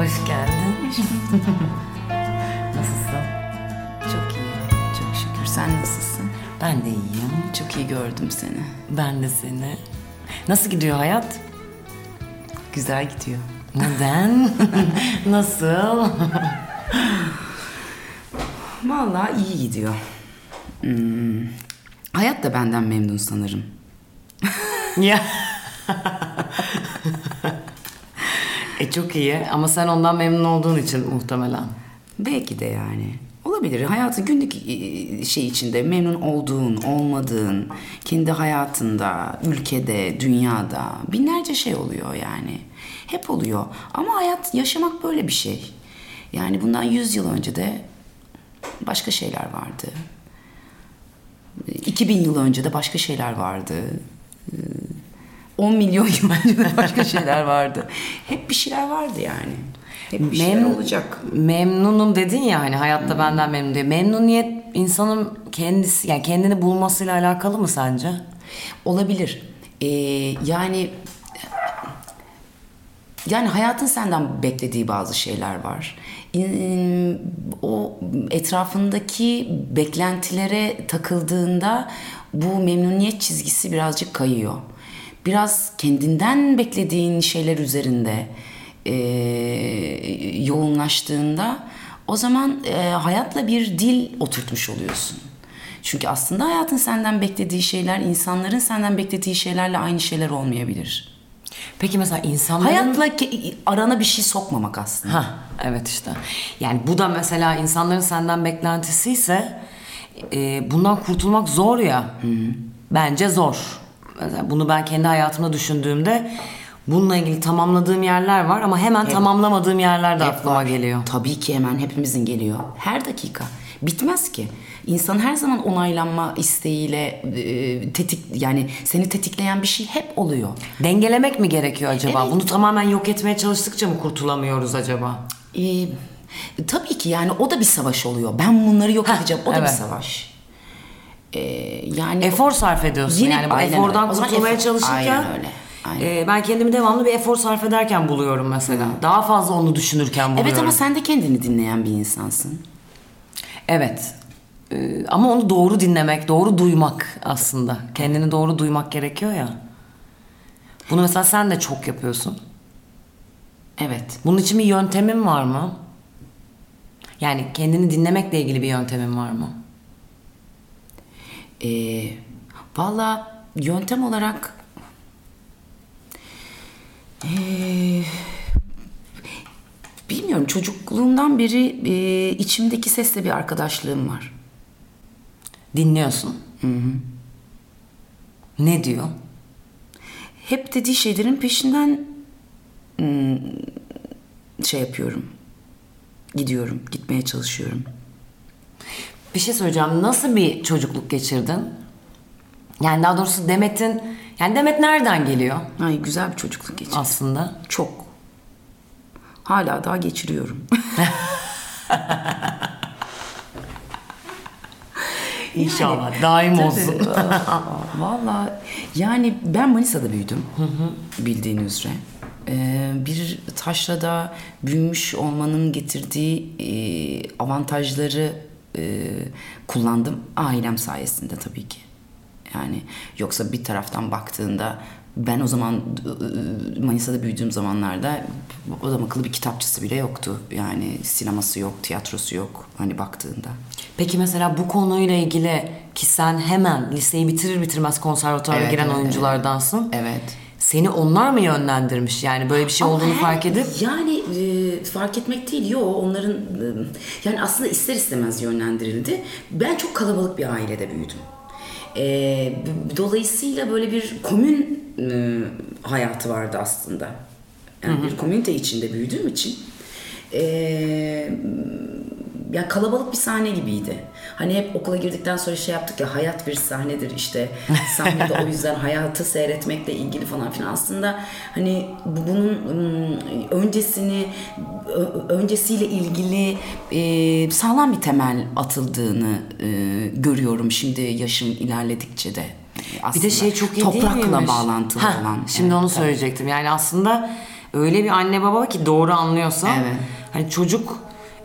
Hoş geldin. Nasılsın? Çok iyi, çok şükür. Sen nasılsın? Ben de iyiyim. Çok iyi gördüm seni. Ben de seni. Nasıl gidiyor hayat? Güzel gidiyor. Neden? Nasıl? Vallahi iyi gidiyor. Hmm. Hayat da benden memnun sanırım. ya. e çok iyi ama sen ondan memnun olduğun için muhtemelen. Belki de yani. Olabilir. Hayatın günlük şey içinde memnun olduğun, olmadığın, kendi hayatında, ülkede, dünyada binlerce şey oluyor yani. Hep oluyor. Ama hayat yaşamak böyle bir şey. Yani bundan 100 yıl önce de başka şeyler vardı. 2000 yıl önce de başka şeyler vardı. 10 milyon yıl önce de başka şeyler vardı. Hep bir şeyler vardı yani. Hep bir şeyler olacak. Memnunum dedin ya hani hayatta benden memnun diye. Memnuniyet insanın kendisi yani kendini bulmasıyla alakalı mı sence? Olabilir. Ee, yani yani hayatın senden beklediği bazı şeyler var. O etrafındaki beklentilere takıldığında bu memnuniyet çizgisi birazcık kayıyor. Biraz kendinden beklediğin şeyler üzerinde e, yoğunlaştığında o zaman e, hayatla bir dil oturtmuş oluyorsun. Çünkü aslında hayatın senden beklediği şeyler insanların senden beklediği şeylerle aynı şeyler olmayabilir. Peki mesela insanların... Hayatla ke- arana bir şey sokmamak aslında. Ha evet işte. Yani bu da mesela insanların senden beklentisi ise e, bundan kurtulmak zor ya. Bence zor. Bunu ben kendi hayatımda düşündüğümde bununla ilgili tamamladığım yerler var ama hemen tamamlamadığım yerler de Hep aklıma var. geliyor. Tabii ki hemen hepimizin geliyor. Her dakika. Bitmez ki. İnsan her zaman onaylanma isteğiyle e, tetik yani seni tetikleyen bir şey hep oluyor. Dengelemek mi gerekiyor acaba? Evet. Bunu tamamen yok etmeye çalıştıkça mı kurtulamıyoruz acaba? Ee, tabii ki yani o da bir savaş oluyor. Ben bunları yok edeceğim. O da evet. bir savaş. Ee, yani Efor sarf ediyorsun Yine- yani bu efordan öyle. Kurtulmaya efor- çalışırken aynen öyle. Aynen. e, ben kendimi devamlı bir efor sarf ederken buluyorum mesela. Daha fazla onu düşünürken buluyorum. evet ama sen de kendini dinleyen bir insansın. Evet. Ee, ama onu doğru dinlemek, doğru duymak aslında. Kendini doğru duymak gerekiyor ya. Bunu mesela sen de çok yapıyorsun. Evet. Bunun için bir yöntemin var mı? Yani kendini dinlemekle ilgili bir yöntemin var mı? Ee, Valla yöntem olarak ee, bilmiyorum çocukluğumdan beri ee, içimdeki sesle bir arkadaşlığım var. Dinliyorsun. Ne diyor? Hep dediği şeylerin peşinden şey yapıyorum. Gidiyorum, gitmeye çalışıyorum. Bir şey söyleyeceğim. Nasıl bir çocukluk geçirdin? Yani daha doğrusu Demet'in... Yani Demet nereden geliyor Ay güzel bir çocukluk geçirdim. aslında? Çok. Hala daha geçiriyorum. İnşallah. Daim olsun. Valla yani ben Manisa'da büyüdüm. Bildiğin üzere. Ee, bir taşrada büyümüş olmanın getirdiği e, avantajları e, kullandım. Ailem sayesinde tabii ki. Yani yoksa bir taraftan baktığında ben o zaman e, Manisa'da büyüdüğüm zamanlarda o zaman akıllı bir kitapçısı bile yoktu. Yani sineması yok, tiyatrosu yok hani baktığında. Peki mesela bu konuyla ilgili ki sen hemen liseyi bitirir bitirmez konservatuara Evet, giren evet, oyunculardansın. Evet. Seni onlar mı yönlendirmiş? Yani böyle bir şey Ama olduğunu her- fark edip Yani e, fark etmek değil. Yo onların e, yani aslında ister istemez yönlendirildi. Ben çok kalabalık bir ailede büyüdüm. E, dolayısıyla böyle bir komün e, hayatı vardı aslında. Yani bir komünite içinde büyüdüğüm için e, ya kalabalık bir sahne gibiydi. Hani hep okula girdikten sonra şey yaptık ya hayat bir sahnedir işte. Sahnede o yüzden hayatı seyretmekle ilgili falan filan aslında hani bu- bunun öncesini öncesiyle ilgili sağlam bir temel atıldığını e, görüyorum şimdi yaşım ilerledikçe de. bir Aslında de şey çok iyi değil toprakla miymiş? bağlantılı Heh, olan. Şimdi Evet, onu söyleyecektim. Yani aslında öyle bir anne baba ki doğru anlıyorsan. Evet. Hani çocuk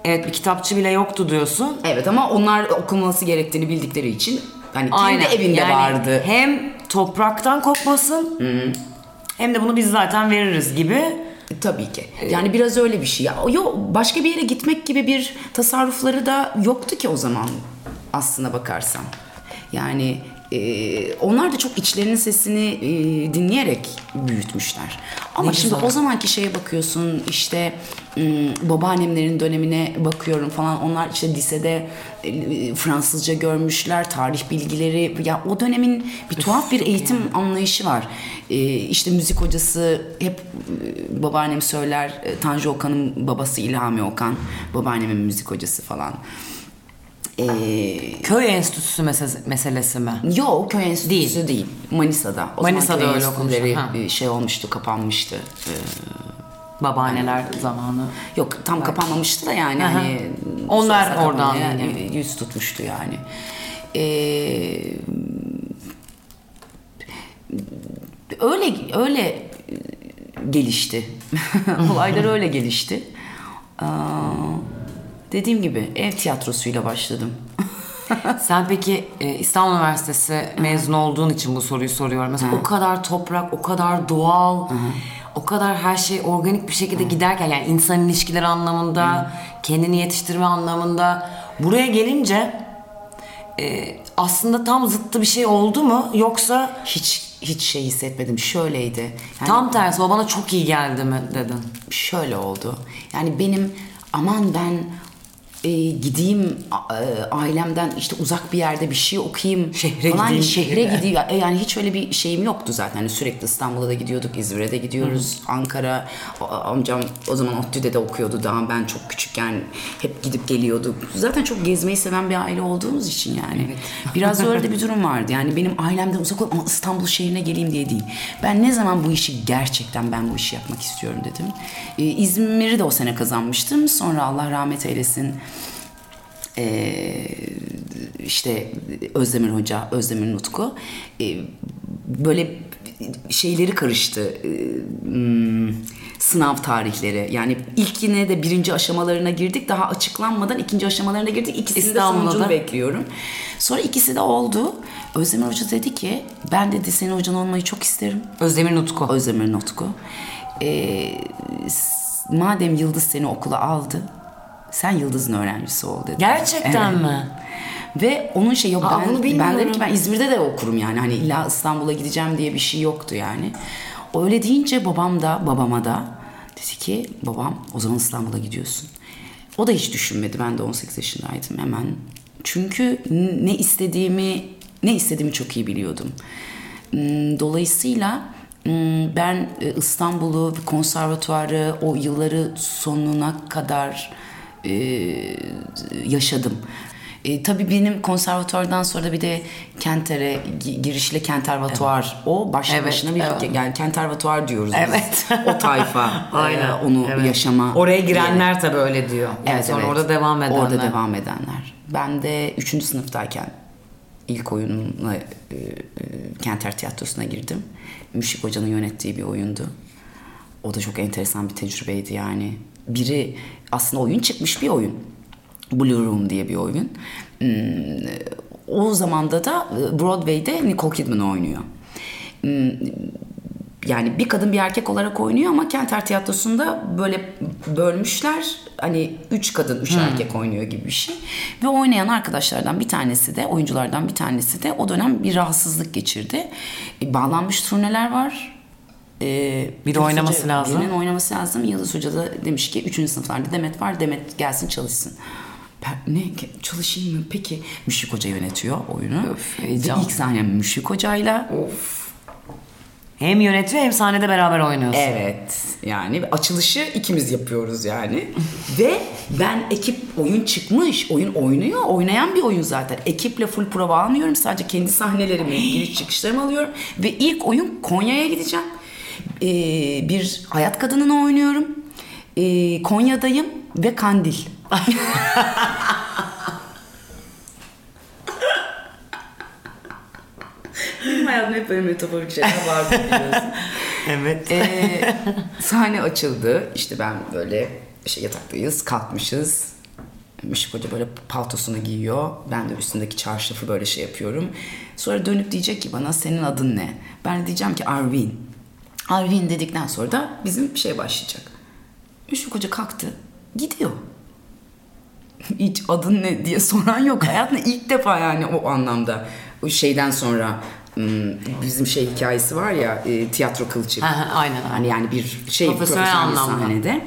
evet bir kitapçı bile yoktu diyorsun. Evet ama onlar okuması gerektiğini bildikleri için hani kendi Aynen. evinde Yani vardı. Hem topraktan kopmasın hem de bunu biz zaten veririz gibi. E, Tabii ki. Yani biraz öyle bir şey. Ya, yok başka bir yere gitmek gibi bir tasarrufları da yoktu ki o zaman aslına bakarsan. Yani e, onlar da çok içlerinin sesini e, dinleyerek büyütmüşler. Ama Ne şimdi güzel. o zamanki şeye bakıyorsun işte babaannemlerin dönemine bakıyorum falan. Onlar işte lisede e, Fransızca görmüşler, tarih bilgileri. Ya o dönemin bir tuhaf bir eğitim anlayışı var. E, işte müzik hocası hep babaannem söyler. e, Tanju Okan'ın babası İlhami Okan. Babaannemin müzik hocası falan. E, Köy enstitüsü mese- meselesi mi? Yok köy enstitüsü değil. Manisa'da. O Manisa'da zaman öyle ha. e, şey olmuştu, kapanmıştı. E, Babaanneler zamanı. Yok tam kapanmamıştı da yani Aha. hani Onlar oradan kapanmaya, yani. e, yüz tutmuştu yani. Ee, öyle öyle gelişti. Olaylar öyle gelişti. Aa, dediğim gibi ev tiyatrosuyla başladım. Sen peki e, İstanbul Üniversitesi mezun olduğun için bu soruyu soruyorum. Mesela o kadar toprak, o kadar doğal, o kadar her şey organik bir şekilde giderken yani insan ilişkileri anlamında, kendini yetiştirme anlamında buraya gelince e, aslında tam zıttı bir şey oldu mu yoksa Hiç hiç şey hissetmedim. Şöyleydi. Yani tam tersi o bana çok iyi geldi mi dedin? şöyle oldu. Yani benim aman ben e, gideyim e, ailemden işte uzak bir yerde bir şey okuyayım Şehre falan. gideyim. şehre gideyim E, yani hiç öyle bir şeyim yoktu zaten. Hani sürekli İstanbul'a da gidiyorduk İzmir'e de gidiyoruz Ankara. O- amcam o zaman ODTÜ'de de okuyordu daha. Ben çok küçükken hep gidip geliyorduk zaten çok gezmeyi seven bir aile olduğumuz için yani. Biraz öyle de bir durum vardı. Yani benim ailemden uzak olup ama İstanbul şehrine geleyim diye değil. Ben ne zaman bu işi gerçekten ben bu işi yapmak istiyorum dedim. E, İzmir'i de o sene kazanmıştım. Sonra Allah rahmet eylesin ee, işte Özdemir Hoca, Özdemir Nutku. Ee, böyle şeyleri karıştı ee, hmm, sınav tarihleri. Yani ilk yine de birinci aşamalarına girdik. Daha açıklanmadan ikinci aşamalarına girdik. İkisinin de sonucunu bekliyorum. Sonra ikisi de oldu. Özdemir Hoca dedi ki ben dedi senin hocan olmayı çok isterim. Özdemir Nutku. Özdemir Nutku. S- madem Yıldız seni okula aldı, sen Yıldız'ın öğrencisi ol dedi. Gerçekten Evet. mi? Ve onun şey yok Aa, ben, bunu ben dedim ki ben İzmir'de de okurum yani hani illa İstanbul'a gideceğim diye bir şey yoktu yani. Öyle deyince babam da babama da dedi ki babam o zaman İstanbul'a gidiyorsun. O da hiç düşünmedi ben de 18 yaşındaydım hemen. Çünkü ne istediğimi ne istediğimi çok iyi biliyordum. Hmm, Dolayısıyla hmm, ben e, İstanbul'u, konservatuarı o yılları sonuna kadar e, yaşadım. E, tabii benim konservatuardan sonra bir de Kenter'e gi- girişle Kentervatuar o başlı Evet, başına bir evet. yani Kentervatuar diyoruz biz. Evet. o tayfa Aynen. e, onu Evet. yaşama. Oraya girenler tabii öyle diyor. Yani Evet, sonra evet. orada devam edenler. Orada devam edenler. Ben de 3. sınıftayken ilk oyunumla e, e, Kenter Tiyatrosu'na girdim. Müşik Hoca'nın yönettiği bir oyundu. O da çok enteresan bir tecrübeydi yani. Biri aslında oyun çıkmış bir oyun. Blue Room diye bir oyun. Hmm, O zamanda da e, Broadway'de Nicole Kidman oynuyor. Hmm, yani bir kadın bir erkek olarak oynuyor ama Kenter Tiyatrosu'nda böyle bölmüşler. Hani üç kadın, üç erkek oynuyor gibi bir şey. Ve oynayan arkadaşlardan bir tanesi de, oyunculardan bir tanesi de o dönem bir rahatsızlık geçirdi. E, bağlanmış turneler var. E, Bir de Yıldız oynaması Hoca- lazım. birinin oynaması lazım. Yıldız Hoca da demiş ki üçüncü sınıflarda Demet var. Demet gelsin çalışsın. Ben, ne çalışayım mı? Peki Müşrik Hoca yönetiyor oyunu. Öf, Ve heyecan. ilk sahnem Müşrik Hoca'yla. Hem yönetiyor hem sahnede beraber oynuyorsun. Evet. Yani açılışı ikimiz yapıyoruz yani. Ve ben ekip oyun çıkmış, oyun oynuyor, oynayan bir oyun zaten. Ekiple full prova almıyorum. Sadece kendi sahnelerimi, giriş çıkışlarımı alıyorum. Ve ilk oyun Konya'ya gideceğim. Ee, bir hayat kadınını oynuyorum. Ee, Konya'dayım ve Kandil. Benim hayatımda hep böyle metaforik şeyler vardı biliyorsun. Evet. Ee, sahne açıldı. İşte ben böyle işte yataktayız, kalkmışız. Müşrik Hoca böyle paltosunu giyiyor. Ben de üstündeki çarşafı böyle şey yapıyorum. Sonra dönüp diyecek ki bana senin adın ne? Ben de diyeceğim ki Arvin. Arvin dedikten sonra da bizim şey başlayacak. Müşrik Hoca kalktı. Gidiyor. Hiç adın ne diye soran yok. Hayatımda ilk defa yani o anlamda. O şeyden sonra hmm, bizim şey hikayesi var ya e, tiyatro ha, aynen, aynen. Hani yani bir şey Profesyonel profesyonel anlamda. sahnede.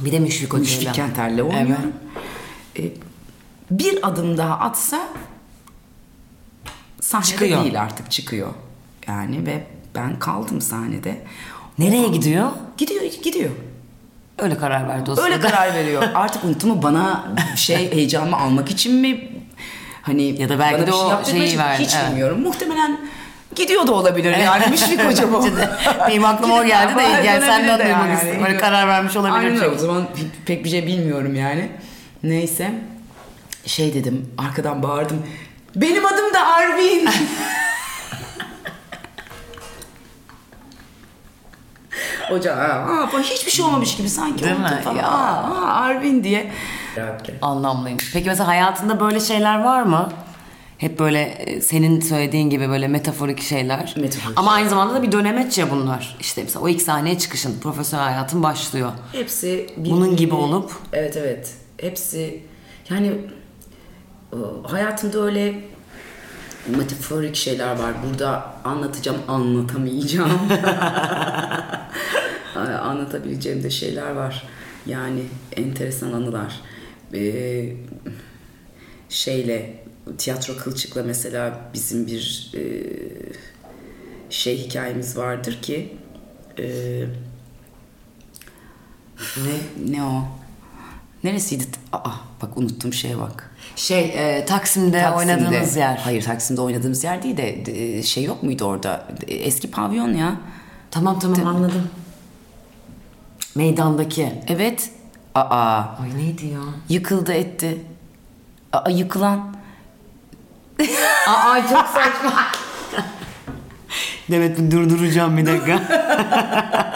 Bir de Müşfik Hoca'yla. Müşfik Kenter'le oynuyorum. E, bir adım daha atsa sahnede Çıkıyor. değil artık çıkıyor. Yani ve ben kaldım sahnede. Nereye gidiyor? Gidiyor gidiyor. Öyle karar verdi o Öyle karar veriyor. Artık unuttu mu bana şey heyecanımı almak için mi? Hani Ya da belki de şey o yaptırmak şeyi verdi, Hiç evet. bilmiyorum. Muhtemelen gidiyor da olabilir yani. Müşfik Hoca bu. Benim aklıma o geldi de yani senden de duymak yani. istedim. Böyle karar vermiş olabilir Aynen çünkü. O zaman pek bir şey bilmiyorum yani. Neyse. Şey dedim arkadan bağırdım. Benim adım da Arvin. Hoca aa, aa, hiçbir şey olmamış gibi sanki Değil mi? falan. Ya. Aa, aa, Arvin diye. Anlamlıymış. Peki mesela hayatında böyle şeyler var mı? Hep böyle e, senin söylediğin gibi böyle metaforik şeyler. Metaforik. Ama aynı zamanda da bir dönemeç ya bunlar. İşte mesela o ilk sahneye çıkışın, profesyonel hayatın başlıyor. Hepsi Bunun gibi olup? Evet evet. Hepsi yani hayatımda öyle metaforik şeyler var. Burada anlatacağım, anlatamayacağım. Ay, Anlatabileceğim de şeyler var. Yani enteresan anılar. Ee, şeyle tiyatro kılçıkla mesela bizim bir e, şey hikayemiz vardır ki e, Ne? ne o? Neresiydi? Aa bak unuttum şeye bak. Şey, e, Taksim'de, oynadığınız yer. Hayır Taksim'de oynadığımız yer değil de e, şey yok muydu orada? E, Eski pavyon ya. Tamam tamam anladım. Meydandaki. Evet. Aa Ay neydi ya? yıkıldı etti. Aa yıkılan. Aa çok saçma. Demet durduracağım bir dakika.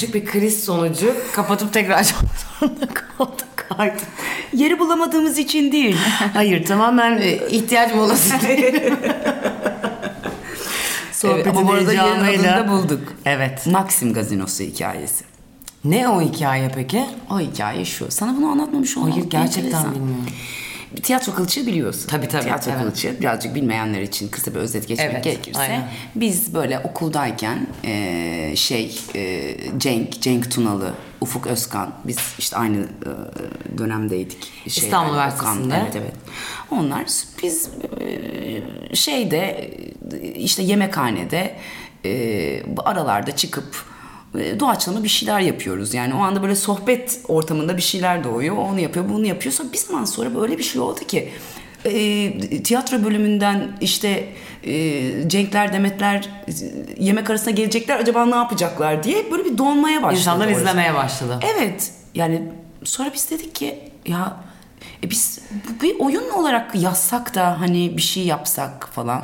küçük bir kriz sonucu kapatıp tekrar açmak zorunda kaldık artık. Yeri bulamadığımız için değil. Hayır tamamen e, ihtiyaç molası. Sohbetin Evet, ama bu arada heyecanıyla- bulduk. Evet. Maxim gazinosu hikayesi. Ne o hikaye peki? O hikaye şu. Sana bunu anlatmamış olmam. Hayır, gerçekten enteresan. bilmiyorum. Tiyatro kılıçığı biliyorsun. Tabii, tabii, Tiyatro evet. kılıçığı birazcık bilmeyenler için kısa bir özet geçmek Evet, gerekirse. aynen. Biz böyle okuldayken e, şey e, Cenk, Cenk Tunalı, Ufuk Özkan biz işte aynı e, dönemdeydik. Şeyler, İstanbul Üniversitesi'nde. Evet evet. Onlar biz e, şeyde işte yemekhanede e, aralarda çıkıp e, doğaçlama bir şeyler yapıyoruz. Yani o anda böyle sohbet ortamında bir şeyler doğuyor. Onu yapıyor, bunu yapıyor. Sonra bir zaman sonra böyle bir şey oldu ki e, tiyatro bölümünden işte e, Cenkler, Demetler e, yemek arasına gelecekler acaba ne yapacaklar diye böyle bir donmaya başladı. İnsanlar orası. izlemeye başladı. Evet. Yani sonra biz dedik ki ya e biz bir oyun olarak yazsak da hani bir şey yapsak falan.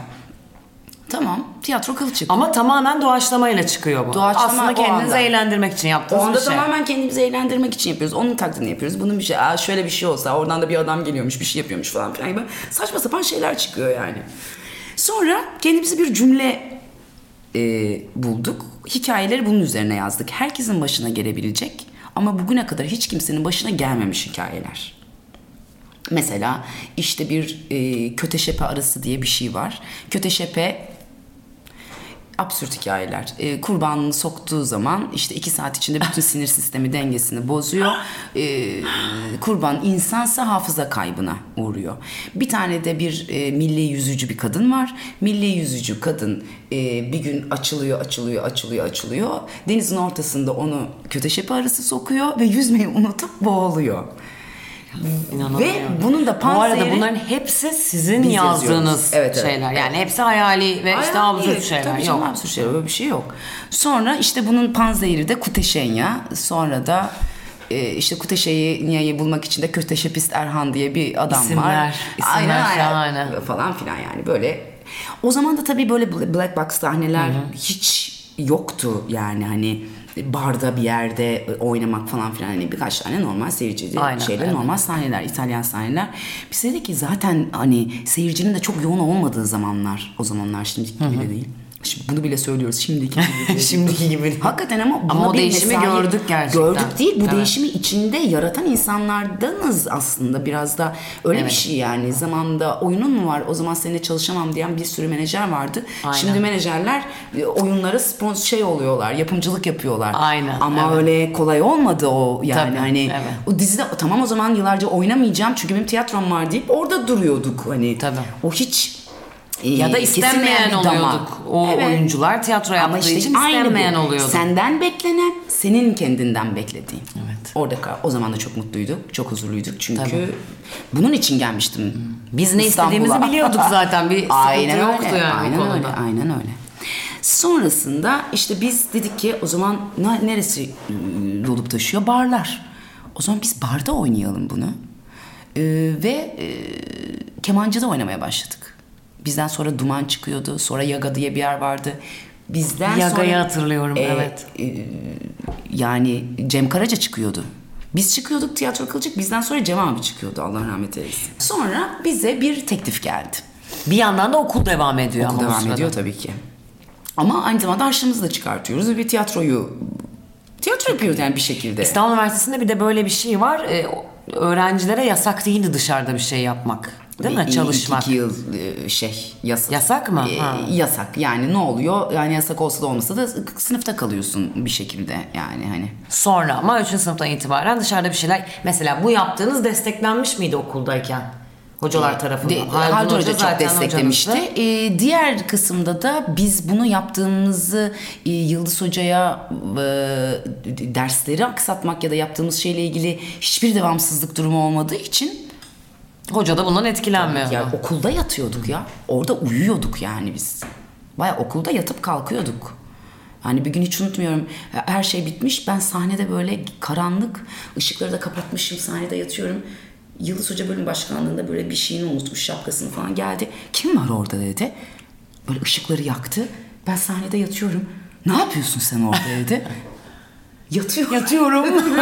Tamam. Tiyatro kılçık. Ama tamamen doğaçlamayla çıkıyor bu. Doğaçlama Aslında kendinizi eğlendirmek için yaptığınız bir anda şey. tamamen kendimizi eğlendirmek için yapıyoruz. Onun taklidini yapıyoruz. Bunun bir şey, Aa, şöyle bir şey olsa oradan da bir adam geliyormuş, bir şey yapıyormuş falan filan gibi saçma sapan şeyler çıkıyor yani. Sonra kendimize bir cümle e, bulduk. Hikayeleri bunun üzerine yazdık. Herkesin başına gelebilecek ama bugüne kadar hiç kimsenin başına gelmemiş hikayeler. Mesela işte bir e, köteşepe arası diye bir şey var. Köteşepe absürt hikayeler. E, kurbanını soktuğu zaman işte iki saat içinde bütün sinir sistemi dengesini bozuyor. E, kurban insansa hafıza kaybına uğruyor. Bir tane de bir e, milli yüzücü bir kadın var. Milli yüzücü kadın e, bir gün açılıyor, açılıyor, açılıyor, açılıyor. Denizin ortasında onu köteşepe arası sokuyor ve yüzmeyi unutup boğuluyor. İnanamıyorum. Ve bunun da Bu arada bunların hepsi sizin Biz yazdığınız yazıyoruz. Evet, evet. şeyler. Yani hepsi hayali ve işte Hayal absürt değil. şeyler. Tabii Yok. canım absürt şeyler öyle bir şey yok. Sonra işte bunun panzehiri de Kuteşenya. Sonra da e, işte Kuteşenya'yı bulmak için de Köteşepist Erhan diye bir adam var. İsimler, isimler şahane. Falan filan yani böyle. O zaman da tabii böyle Black Box sahneler hiç yoktu yani hani barda bir yerde oynamak falan filan hani birkaç tane normal seyirci Aynen, şeyler normal sahneler İtalyan sahneler. Biz dedik ki zaten hani seyircinin de çok yoğun olmadığı zamanlar o zamanlar şimdiki gibi de değil. Şimdi bunu bile söylüyoruz şimdiki gibi. Şimdiki gibi. Hakikaten ama Ama o bir değişimi mesai- gördük gerçekten. Gördük değil. Bu Evet. değişimi içinde yaratan insanlardanız aslında. Biraz da öyle bir Evet. şey yani. Zamanında oyunun mu var? O zaman seninle çalışamam diyen bir sürü menajer vardı. Aynen. Şimdi menajerler e, oyunlara sponsor şey oluyorlar. Yapımcılık yapıyorlar. Aynen, Ama evet. öyle kolay olmadı o yani. Tabii, hani evet. o dizide tamam o zaman yıllarca oynamayacağım çünkü benim tiyatrom var deyip orada duruyorduk hani. Tabii. O hiç Ya da istenmeyen bir oluyorduk. O Evet. oyuncular tiyatro Ama yaptığı işte için istenmeyen oluyordu. Senden beklenen, senin kendinden beklediğin. Evet. Orada o zaman da çok mutluyduk, çok huzurluyduk çünkü Tabii. bunun için gelmiştim. Biz ne istediğimizi biliyorduk zaten. Bir aynen yoktu öyle, yani bu aynen konuda. öyle, aynen öyle. Sonrasında işte biz dedik ki o zaman ne- neresi ıı, dolup taşıyor? Barlar. O zaman biz barda oynayalım bunu. Ee, ve e, kemancıda oynamaya başladık. Bizden sonra Duman çıkıyordu. Sonra Yaga diye bir yer vardı. Bizden Yaga'yı sonra... hatırlıyorum, evet. e, yani Cem Karaca çıkıyordu. Biz çıkıyorduk tiyatro kılacak. Bizden sonra Cem abi çıkıyordu. Allah rahmet eylesin. Sonra bize bir teklif geldi. Bir yandan da okul devam ediyor Okul devam sırada. ediyor tabii ki. Ama aynı zamanda harçlığımızı da çıkartıyoruz ve bir tiyatroyu tiyatro yapıyoruz yani bir şekilde. İstanbul Üniversitesi'nde bir de böyle bir şey var. Ee, öğrencilere yasak değildi dışarıda bir şey yapmak. Değil mi? İlk Çalışmak. iki yıl e, şey yasak. Yasak mı? E, Ha. yasak yani ne oluyor? Yani yasak olsa da olmasa da sınıfta kalıyorsun bir şekilde yani hani. Sonra ama 3. sınıftan itibaren dışarıda bir şeyler... Mesela bu yaptığınız desteklenmiş miydi okuldayken? Hocalar tarafından. De, Haldun Haldun Hoca çok desteklemişti. Ee, diğer kısımda da biz bunu yaptığımızı e, Yıldız Hoca'ya e, dersleri aksatmak ya da yaptığımız şeyle ilgili hiçbir devamsızlık durumu olmadığı için Hoca da bundan etkilenmiyor. ya okulda yatıyorduk ya. Orada uyuyorduk yani biz. Baya okulda yatıp kalkıyorduk. Yani bir gün hiç unutmuyorum. Her şey bitmiş. Ben sahnede böyle karanlık. ışıkları da kapatmışım. Sahnede yatıyorum. Yıldız Hoca bölüm başkanlığında böyle bir şeyini unutmuş. Şapkasını falan geldi. Kim var orada dedi. Böyle ışıkları yaktı. Ben sahnede yatıyorum. Ne yapıyorsun sen orada dedi. Yatıyorum. Yatıyorum.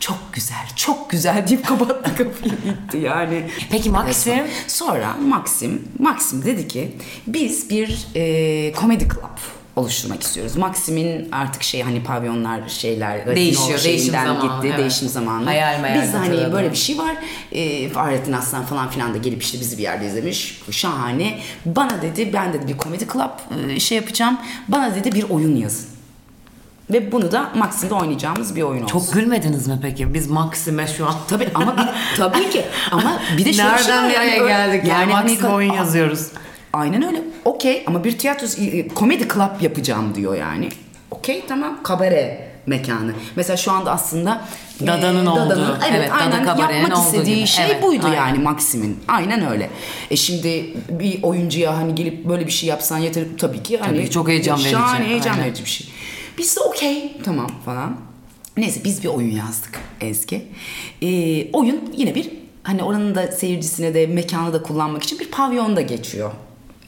Çok güzel, çok güzel deyip kapattı kapıyı gitti yani. Peki Maxim? Sonra Maxim, Maxim dedi ki biz bir e, komedi club oluşturmak istiyoruz. Maxim'in artık şey hani pavyonlar şeyler Değişiyor, değişim zamanı, gitti evet. değişim zamanı. Hayal meyal Biz hani böyle bir şey var. E, Fahrettin Aslan falan filan da gelip işte bizi bir yerde izlemiş. Şahane. Bana dedi ben dedi bir komedi club e, şey yapacağım. Bana dedi bir oyun yazın. Ve bunu da Maxim'de oynayacağımız bir oyun olsun. Çok gülmediniz mi peki? Biz Maxim'e şu an... Tabii ama bir, tabii ki ama bir de şöyle bir şey var Nereden nereye yani, geldik? Yani, hani Maxim oyun yazıyoruz. Aynen öyle. Okey ama bir tiyatro e, komedi club yapacağım diyor yani. Okey tamam kabare mekanı. Mesela şu anda aslında e, Dada'nın olduğu, evet, evet, Dada aynen kabarenin yapmak istediği gibi. şey Evet, buydu aynen. yani Maxim'in. Aynen öyle. E şimdi bir oyuncuya hani gelip böyle bir şey yapsan yeter tabii ki hani Tabii çok heyecan verici. Şahane heyecan Aynen. verici bir şey. Biz de okey tamam falan. Neyse biz bir oyun yazdık Ezgi. Ee, oyun yine bir hani oranın da seyircisine de mekanı da kullanmak için bir pavyonda geçiyor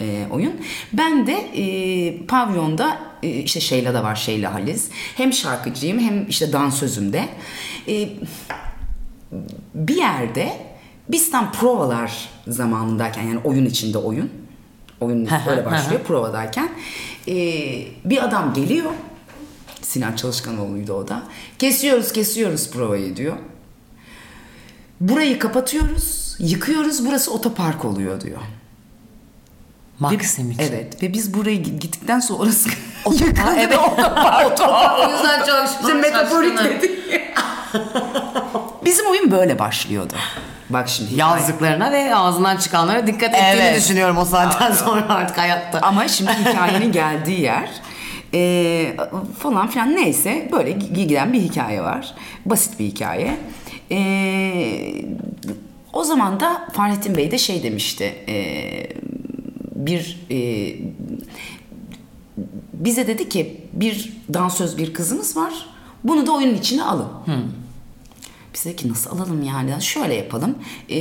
e, oyun. Ben de e, pavyonda e, işte Şeyla da var Şeyla Haliz. Hem şarkıcıyım hem işte dansözüm de. E, bir yerde biz tam provalar zamanındayken yani oyun içinde oyun. Oyun böyle başlıyor provadayken. e, bir adam geliyor. Sinan Çalışkanoğlu'ydu o da. Kesiyoruz kesiyoruz provayı diyor. Burayı kapatıyoruz, yıkıyoruz, burası otopark oluyor diyor. Maxim için. Evet ve biz burayı gittikten sonra orası Ha, evet. o yüzden çok İşte metaforik dedi. Bizim oyun böyle başlıyordu. Bak şimdi. Yazdıklarına ve ağzından çıkanlara dikkat ettiğini Evet. düşünüyorum o saatten sonra artık hayatta. Ama şimdi hikayenin geldiği yer e, falan filan neyse böyle giden bir hikaye var. Basit bir hikaye. E, o zaman da Fahrettin Bey de şey demişti. E, bir e, bize dedi ki bir dansöz bir kızımız var. Bunu da oyunun içine alın. Biz dedik ki nasıl alalım yani? Şöyle yapalım. E,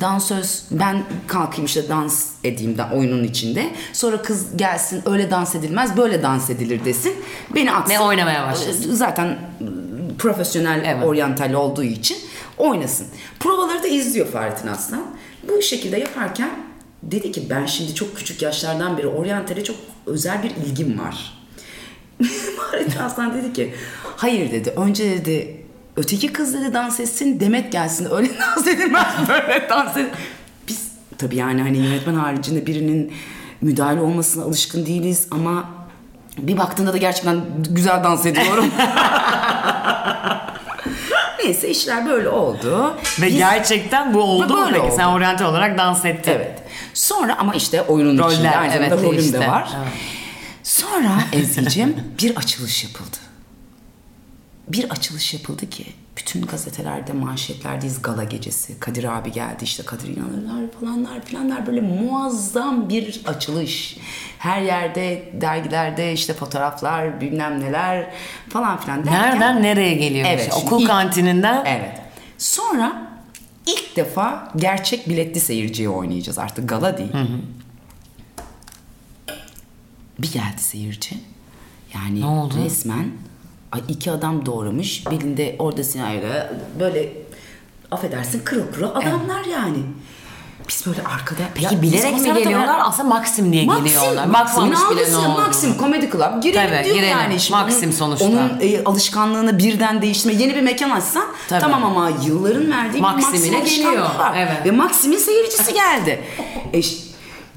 dansöz ben kalkayım işte dans edeyim da oyunun içinde. Sonra kız gelsin öyle dans edilmez böyle dans edilir desin. Beni atsın. Ve oynamaya başlasın. Zaten ıı, profesyonel Evet. oryantal olduğu için oynasın. Provaları da izliyor Fahrettin Aslan. Bu şekilde yaparken dedi ki ben şimdi çok küçük yaşlardan beri oryantale çok özel bir ilgim var. Fahrettin Aslan dedi ki hayır dedi önce dedi öteki kız dedi dans etsin Demet gelsin öyle dans edilmez böyle dans edilmez. Biz tabii yani hani yönetmen haricinde birinin müdahale olmasına alışkın değiliz ama bir baktığında da gerçekten güzel dans ediyorum. Neyse işler böyle oldu. Ve Biz- gerçekten bu oldu mu peki? oldu. Sen oryantal olarak dans ettin. Evet. Sonra ama işte oyunun Roller, içinde aynı zamanda evet, rolüm işte. de var. Evet. Sonra Ezgi'cim bir açılış yapıldı. Bir açılış yapıldı ki bütün gazetelerde manşetlerdeyiz gala gecesi. Kadir abi geldi işte Kadir İnanırlar falanlar filanlar böyle muazzam bir açılış. Her yerde dergilerde işte fotoğraflar bilmem neler falan filan derken. Nereden nereye geliyor? Evet, şimdi Okul ilk- kantininden. Evet. Sonra ilk defa gerçek biletli seyirciye oynayacağız artık gala değil. Bir geldi seyirci. Yani resmen ay iki adam doğramış. Belinde orada sinayla böyle affedersin kırı kırı adamlar yani. Biz böyle arkada... Peki Ya biz bilerek mi konservatuvar- geliyorlar? Aslında Maxim diye geliyorlar. Maxim'in Bakmamış bile ne algısı, olduğunu. Maxim Comedy Club. Girelim Tabii, diyor girelim. yani. Şimdi Maxim onun- sonuçta. Onun e, alışkanlığını birden değiştirme. Yeni bir mekan açsan Tabii. tamam ama yılların verdiği Maxim'ine bir Maxim geliyor. alışkanlığı var. Evet. Ve Maxim'in seyircisi geldi. e, ş-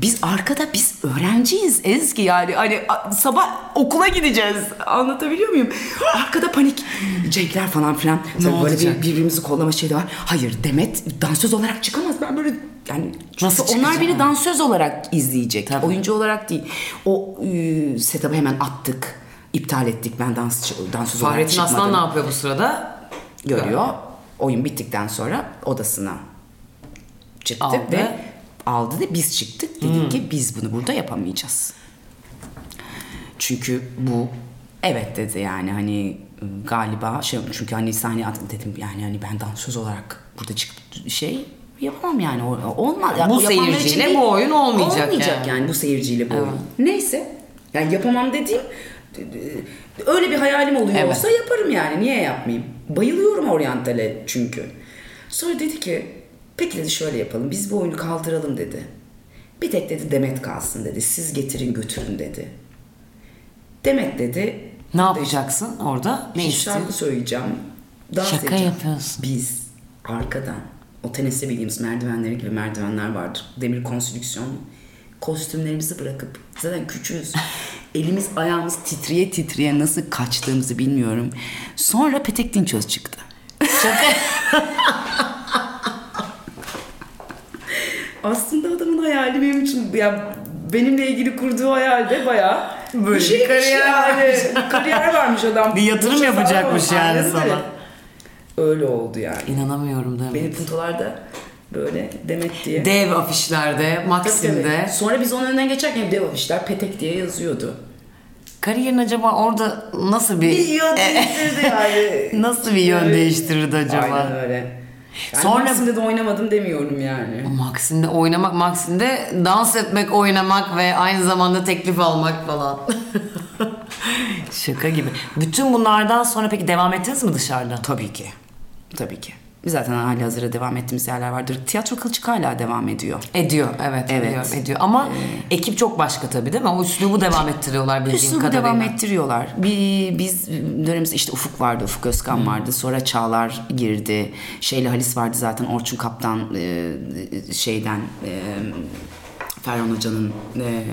biz arkada biz öğrenciyiz Ezgi yani hani sabah okula gideceğiz anlatabiliyor muyum? Arkada panik Cenkler falan filan Tabii böyle bir, birbirimizi kollama şeyi de var. Hayır Demet dansöz olarak çıkamaz ben böyle yani çünkü Nasıl onlar beni dansöz olarak izleyecek. Tabii. Oyuncu olarak değil. O e, setup'ı hemen attık. iptal ettik. Ben dans dansöz olarak Fahrettin çıkmadım. Aslan ne yapıyor bu sırada? Görüyor. Oyun bittikten sonra odasına çıktı Aldı. ve aldı da biz çıktık. Dedik ki biz bunu burada yapamayacağız. Çünkü bu evet dedi yani hani galiba şey çünkü hani sahneye at dedim yani hani ben dansöz olarak burada çıkıp şey yapamam yani olmaz. Ya Bu seyirciyle değil. bu oyun olmayacak Olmayacak yani. yani, bu seyirciyle bu oyun. Neyse yani yapamam dediğim öyle bir hayalim oluyor Evet. olsa yaparım yani niye yapmayayım? Bayılıyorum oryantale çünkü. Sonra dedi ki peki dedi şöyle yapalım biz bu oyunu kaldıralım dedi. Bir tek dedi Demet kalsın dedi. Siz getirin götürün dedi. Demet dedi. Ne yapacaksın orada? Ne istiyorsun? şarkı söyleyeceğim. Dans Şaka edeceğim. yapıyorsun. Biz arkadan o teniste bildiğimiz merdivenleri gibi merdivenler vardır. Demir konstrüksiyon. Kostümlerimizi bırakıp zaten küçüğüz. Elimiz ayağımız titriye titriye nasıl kaçtığımızı bilmiyorum. Sonra Petek Dinçöz çıktı. Aslında adamın hayali benim için ya benimle ilgili kurduğu hayalde bayağı Böyle bir şeymiş kariyer yani. kariyer varmış adam. Bir yatırım Şey yapacakmış yani Aynen sana. öyle. Öyle oldu yani. İnanamıyorum mi? Benim puntolarda böyle Demet diye. Dev afişlerde, Tabii, Maxim'de. tabii. Sonra biz onun önünden geçerken dev afişler Petek diye yazıyordu. Kariyerin acaba orada nasıl bir... Bir yön değiştirdi yani. Nasıl bir yön Evet. değiştirirdi acaba? Aynen öyle. Yani Sonra- Maxim'de de oynamadım demiyorum yani. Maxim'de oynamak, Maxim'de dans etmek, oynamak ve aynı zamanda teklif almak falan. Şaka gibi. Bütün bunlardan sonra peki devam ettiniz mi dışarıda? Tabii ki. Tabii ki. Zaten hali hazırda devam ettiğimiz yerler vardır. Tiyatro Kılçık hala devam ediyor. Ediyor evet, Evet. ediyor ediyor ama ekip çok başka tabii değil mi? O üslubu devam ettiriyorlar bildiğim Üslubu kadarıyla. devam ettiriyorlar. Bir, biz dönemimizde işte Ufuk vardı, Ufuk Özkan vardı. Sonra Çağlar girdi. Şeyle Halis vardı zaten. Orçun Kaptan e, şeyden e, Ferhan Hoca'nın e,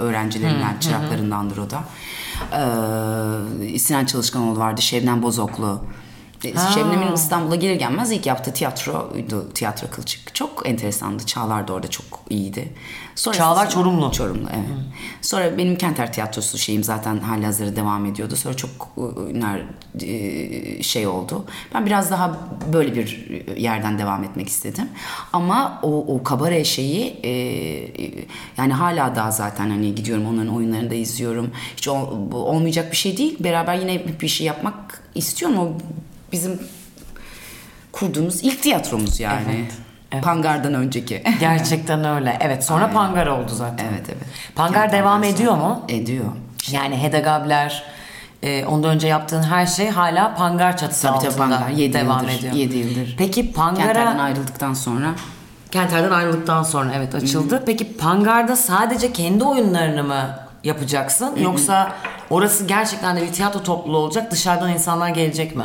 öğrencilerinden, çıraklarındandır o da. E, Sinan Çalışkanoğlu vardı, Şebnem Bozoklu. E, Şebnem'in İstanbul'a gelir gelmez ilk yaptığı tiyatroydu Tiyatro Kılçık. Çok enteresandı. Çağlar da orada çok iyiydi. Sonra Çağlar Çorumlu. Çorumlu evet. Sonra benim Kenter Tiyatrosu şeyim zaten halihazırda devam ediyordu. Sonra çok e, ner e, şey oldu. Ben biraz daha böyle bir yerden devam etmek istedim. Ama o, o kabare şeyi e, yani hala daha zaten hani gidiyorum onların oyunlarını da izliyorum. Hiç ol- olmayacak bir şey değil. Beraber yine bir şey yapmak istiyorum. O bizim kurduğumuz ilk tiyatromuz yani. Evet, evet. Pangar'dan önceki. Gerçekten öyle. Evet sonra Pangar oldu zaten. evet evet. Pangar Yani devam ediyor mu? Ediyor. Yani Hedegabler, e, ondan önce yaptığın her şey hala Pangar çatısı Tabii altında tabii Pangar 7 devam yıldır. ediyor. 7 yıldır. Peki Kenter'den Pangar'a ayrıldıktan sonra Kenter'den ayrıldıktan sonra evet açıldı. Peki Pangar'da sadece kendi oyunlarını mı yapacaksın yoksa orası gerçekten de bir tiyatro topluluğu olacak dışarıdan insanlar gelecek mi?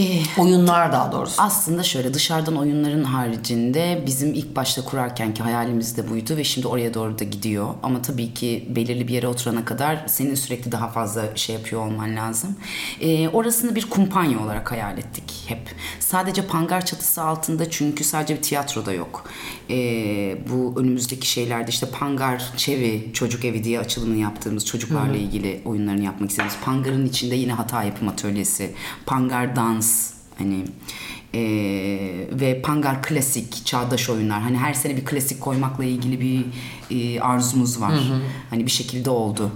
e, Oyunlar daha doğrusu. Aslında şöyle dışarıdan oyunların haricinde bizim ilk başta kurarkenki hayalimiz de buydu ve şimdi oraya doğru da gidiyor. Ama tabii ki belirli bir yere oturana kadar senin sürekli daha fazla şey yapıyor olman lazım. Ee, orasını bir kumpanya olarak hayal ettik hep. Sadece pangar çatısı altında çünkü sadece bir tiyatro da yok. Ee, bu önümüzdeki şeylerde işte pangar çevi çocuk evi diye açılımını yaptığımız çocuklarla ilgili oyunlarını yapmak istediğimiz. Pangarın içinde yine hata yapım atölyesi, pangar dans hani e, ve Pangar klasik çağdaş oyunlar. Hani her sene bir klasik koymakla ilgili bir e, arzumuz var. Hani bir şekilde oldu.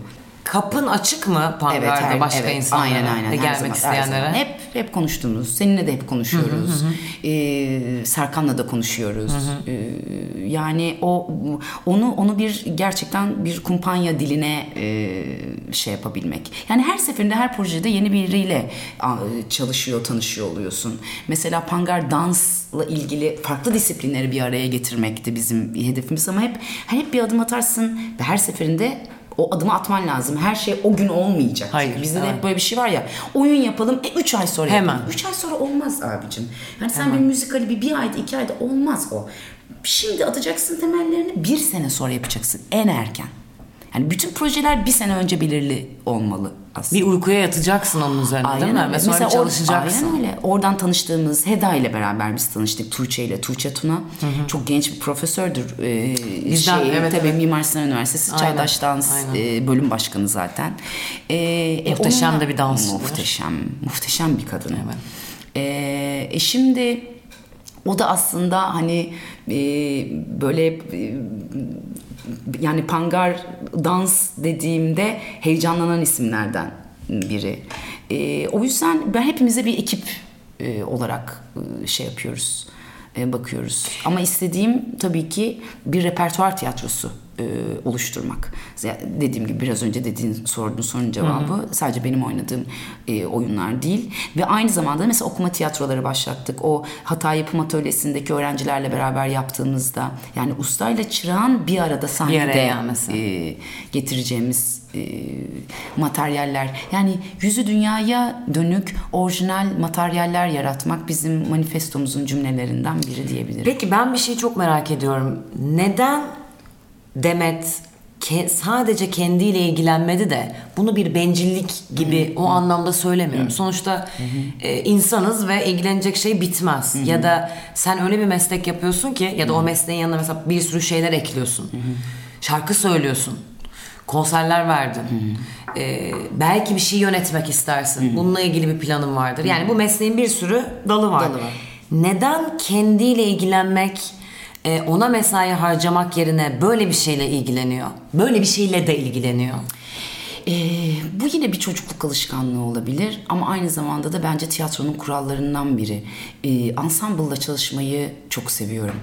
Kapın açık mı Pangar'da her- başka evet, insanlara aynen, aynen. ve gelmek zaman, isteyenlere? zaman. Hep hep konuştuğumuz. Seninle de hep konuşuyoruz. Ee, Serkan'la da konuşuyoruz. Ee, yani o onu onu bir gerçekten bir kumpanya diline e, şey yapabilmek. Yani her seferinde her projede yeni biriyle çalışıyor, tanışıyor oluyorsun. Mesela Pangar dansla ilgili farklı disiplinleri bir araya getirmekti bizim hedefimiz ama hep hep bir adım atarsın ve her seferinde o adımı atman lazım. Her şey o gün olmayacak. Hayır, Bizde de hep böyle bir şey var ya. Oyun yapalım. E 3 ay sonra Hemen. yapalım. 3 ay sonra olmaz abicim. Yani sen bir müzikali bir, bir ayda iki ayda olmaz o. Şimdi atacaksın temellerini bir sene sonra yapacaksın. En erken. Yani bütün projeler bir sene önce belirli olmalı aslında. Bir uykuya yatacaksın onun üzerine değil mi? Ve sonra Mesela çalışacaksın. Aynen öyle. Oradan tanıştığımız Heda ile beraber biz tanıştık. Tuğçe ile. Tuğçe Tuna. Çok genç bir profesördür. Ee, Bizden, şey, evet, tabii evet. Mimar Sinan Üniversitesi Aynen, Çağdaş Dans aynen. e, bölüm başkanı zaten. Ee, e, Muhteşem onunla- de bir dansçıdır. Muhteşem. Muhteşem bir kadın. Evet. Ee, e şimdi o da aslında hani e, böyle e, yani pangar dans dediğimde heyecanlanan isimlerden biri. E, o yüzden ben hepimize bir ekip e, olarak e, şey yapıyoruz, e, bakıyoruz. Ama istediğim tabii ki bir repertuar tiyatrosu e, oluşturmak. Dediğim gibi biraz önce dediğin sorduğun sorunun cevabı sadece benim oynadığım e, oyunlar değil ve aynı zamanda mesela okuma tiyatroları başlattık. O hata yapım atölyesindeki öğrencilerle beraber yaptığımızda yani ustayla çırağın bir arada sahnede gelmesi. e, getireceğimiz e, materyaller yani yüzü dünyaya dönük orijinal materyaller yaratmak bizim manifestomuzun cümlelerinden biri diyebilirim. Peki ben bir şey çok merak ediyorum. Neden Demet ke- sadece kendiyle ilgilenmedi de bunu bir bencillik gibi o anlamda söylemiyorum. Sonuçta e, insanız ve ilgilenecek şey bitmez. Ya da sen öyle bir meslek yapıyorsun ki ya da o mesleğin yanına mesela bir sürü şeyler ekliyorsun. Şarkı söylüyorsun. Konserler verdin. E, belki bir şey yönetmek istersin. Bununla ilgili bir planın vardır. Yani bu mesleğin bir sürü dalı var. Dalı var. Neden kendiyle ilgilenmek e, ona mesai harcamak yerine böyle bir şeyle ilgileniyor. Böyle bir şeyle de ilgileniyor. Ee, bu yine bir çocukluk alışkanlığı olabilir ama aynı zamanda da bence tiyatronun kurallarından biri. Ee, ensemble'la çalışmayı çok seviyorum.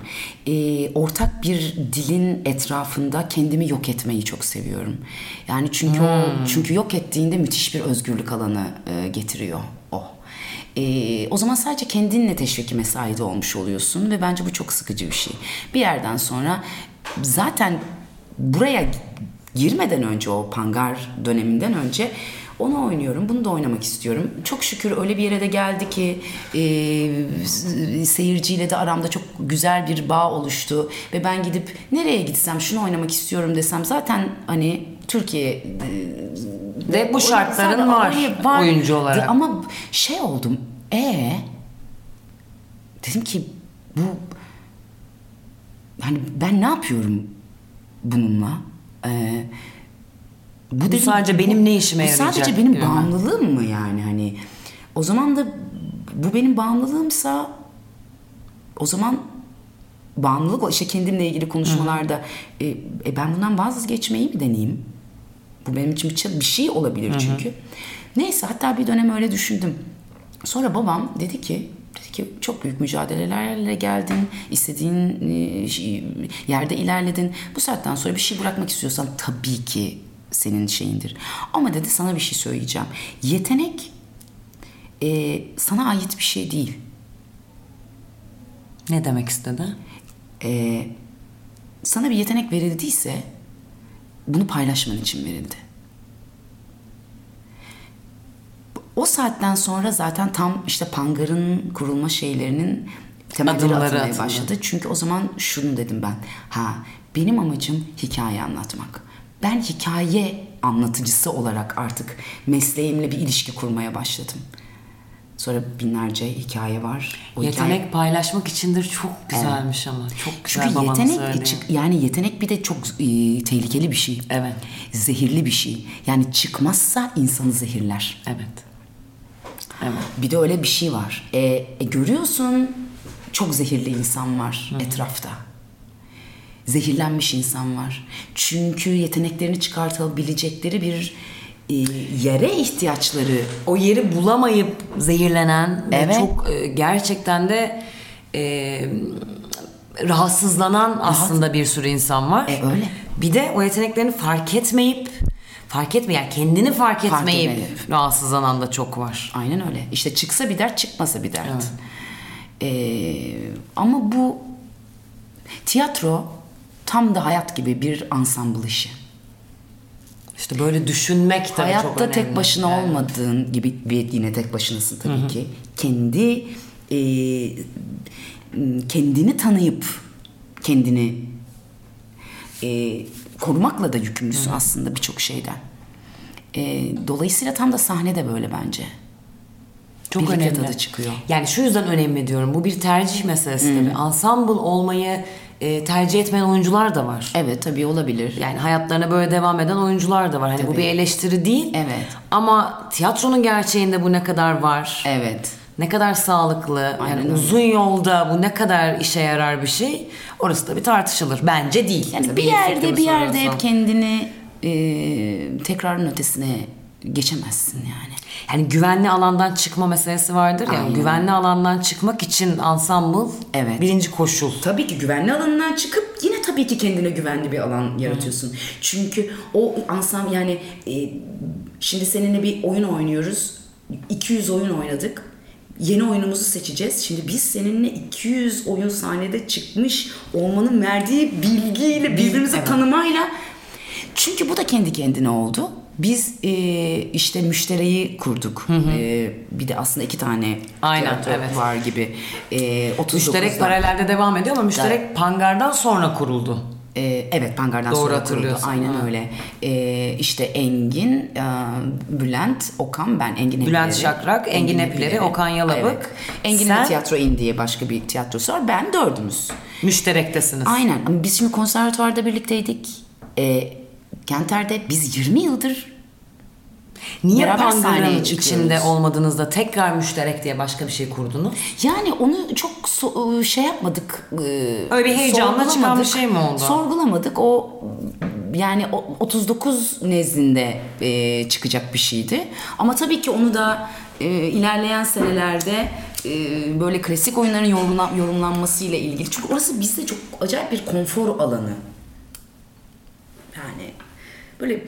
Ee, ortak bir dilin etrafında kendimi yok etmeyi çok seviyorum. Yani çünkü o çünkü yok ettiğinde müthiş bir özgürlük alanı e, getiriyor Ee, o zaman sadece kendinle teşviki mesaide olmuş oluyorsun ve bence bu çok sıkıcı bir şey. Bir yerden sonra zaten buraya girmeden önce o pangar döneminden önce onu oynuyorum, bunu da oynamak istiyorum. Çok şükür öyle bir yere de geldi ki e, seyirciyle de aramda çok güzel bir bağ oluştu. Ve ben gidip nereye gitsem şunu oynamak istiyorum desem zaten hani Türkiye e, Ve bu şartların var, oraya oyuncu olarak. Ama şey oldum. E dedim ki bu hani ben ne yapıyorum bununla? Ee, bu, sadece benim ne işime bu yarayacak Sadece benim bağımlılığım mı yani hani? O zaman da bu benim bağımlılığımsa o zaman bağımlılık o işte kendimle ilgili konuşmalarda e, e, ben bundan vazgeçmeyi mi deneyeyim? Bu benim için bir şey- bir şey olabilir çünkü. Neyse hatta bir dönem öyle düşündüm. Sonra babam dedi ki Dedi ki çok büyük mücadelelerle geldin, istediğin e, şey- yerde ilerledin. Bu saatten sonra bir şey bırakmak istiyorsan tabii ki senin şeyindir. Ama dedi sana bir şey söyleyeceğim. Yetenek e, sana ait bir şey değil. Ne demek istedi? E, sana bir yetenek verildiyse bunu paylaşman için verildi. O saatten sonra zaten tam işte Pangar'ın kurulma şeylerinin temelleri Adımları atılmaya atıldı. başladı. Çünkü o zaman şunu dedim ben. Ha benim amacım hikaye anlatmak. Ben hikaye anlatıcısı olarak artık mesleğimle bir ilişki kurmaya başladım. Sonra binlerce hikaye var. O Yetenek hikaye- paylaşmak içindir çok güzelmiş ama. Çok güzel çünkü yetenek çık- yani yetenek bir de çok e, tehlikeli bir şey. Evet. Zehirli bir şey. Yani çıkmazsa insanı zehirler. Evet. Evet. Bir de öyle bir şey var. E, e, görüyorsun çok zehirli insan var etrafta. Zehirlenmiş insan var. Çünkü yeteneklerini çıkartabilecekleri bir e, yere ihtiyaçları O yeri bulamayıp zehirlenen ve Evet. çok e, gerçekten de e, rahatsızlanan aslında bir sürü insan var. E, öyle. Bir de o yeteneklerini fark etmeyip fark etme yani kendini fark Fark etmeyip etmeyip. rahatsızlanan da çok var. Aynen öyle. İşte çıksa bir dert, çıkmasa bir dert. Ee, ama bu tiyatro tam da hayat gibi bir ansambl işi. İşte böyle düşünmek tabii çok Hayatta önemli. tek başına Yani. olmadığın gibi bir yine tek başınasın tabii ki. Kendi e, kendini tanıyıp kendini e, korumakla da yükümlüsün aslında birçok şeyden. E, dolayısıyla tam da sahne de böyle bence. Çok Birlikte önemli. tadı çıkıyor. Yani şu yüzden önemli diyorum. Bu bir tercih meselesi tabii. Ensemble olmayı e, tercih etmeyen oyuncular da var. Evet tabii olabilir. Yani hayatlarına böyle devam eden oyuncular da var. Hani bu Tabii. bir eleştiri değil. Evet. Ama tiyatronun gerçeğinde bu ne kadar var? Evet. Ne kadar sağlıklı, Aynen yani öyle. uzun yolda bu ne kadar işe yarar bir şey? Orası da bir tartışılır. Bence değil. Yani Tabii bir yerde bir yerde hep kendini e, tekrarın ötesine geçemezsin yani. Yani güvenli alandan çıkma meselesi vardır ya. Aynen. Güvenli alandan çıkmak için ensemble Evet. birinci koşul. Tabii ki güvenli alanından çıkıp yine tabii ki kendine güvenli bir alan yaratıyorsun. Çünkü o ansam yani e, şimdi seninle bir oyun oynuyoruz. 200 oyun oynadık. Yeni oyunumuzu seçeceğiz. Şimdi biz seninle 200 oyun sahnede çıkmış olmanın verdiği bilgiyle birbirimizi evet. tanımayla çünkü bu da kendi kendine oldu. Biz e, işte müşteriyi kurduk. E, bir de aslında iki tane Aynen, evet. var gibi. E, 39'da. Müşterek paralelde devam ediyor ama müşterek Pangar'dan sonra kuruldu. Ee, evet Pangar'dan Doğru sonra kuruldu. Aynen ha. öyle. Ee, işte Engin, e, Bülent, Okan, ben Engin Bülent Epileri. Şakrak, Engin Epileri, Okan Yalabık. Evet. Engin'in Sen- Tiyatro In diye başka bir tiyatrosu var. Ben dördümüz. Müşterektesiniz. Aynen. Ama biz şimdi konservatuvarda birlikteydik. Ee, Kenter'de biz 20 yıldır Niye Beraber çıkıyoruz. içinde olmadığınızda tekrar müşterek diye başka bir şey kurdunuz? Yani onu çok so- şey yapmadık. e, Öyle bir heyecanla çıkan bir şey mi oldu? Sorgulamadık. O yani o 39 nezdinde e, çıkacak bir şeydi. Ama tabii ki onu da e, ilerleyen senelerde e, böyle klasik oyunların yorumlan, yorumlanmasıyla ilgili. Çünkü orası bizde çok acayip bir konfor alanı. Yani böyle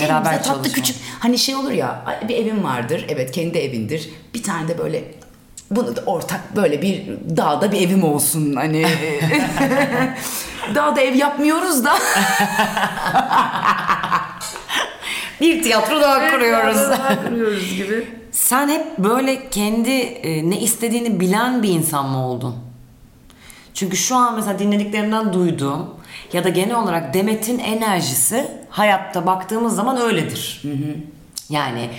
Beraber tatlı çalışma. küçük hani şey olur ya bir evin vardır evet kendi evindir bir tane de böyle bunu da ortak böyle bir dağda bir evim olsun hani dağda ev yapmıyoruz da Bir tiyatro daha kuruyoruz. kuruyoruz gibi. Sen hep böyle kendi e, ne istediğini bilen bir insan mı oldun? Çünkü şu an mesela dinlediklerimden duyduğum ya da genel olarak Demet'in enerjisi hayatta baktığımız zaman öyledir. Yani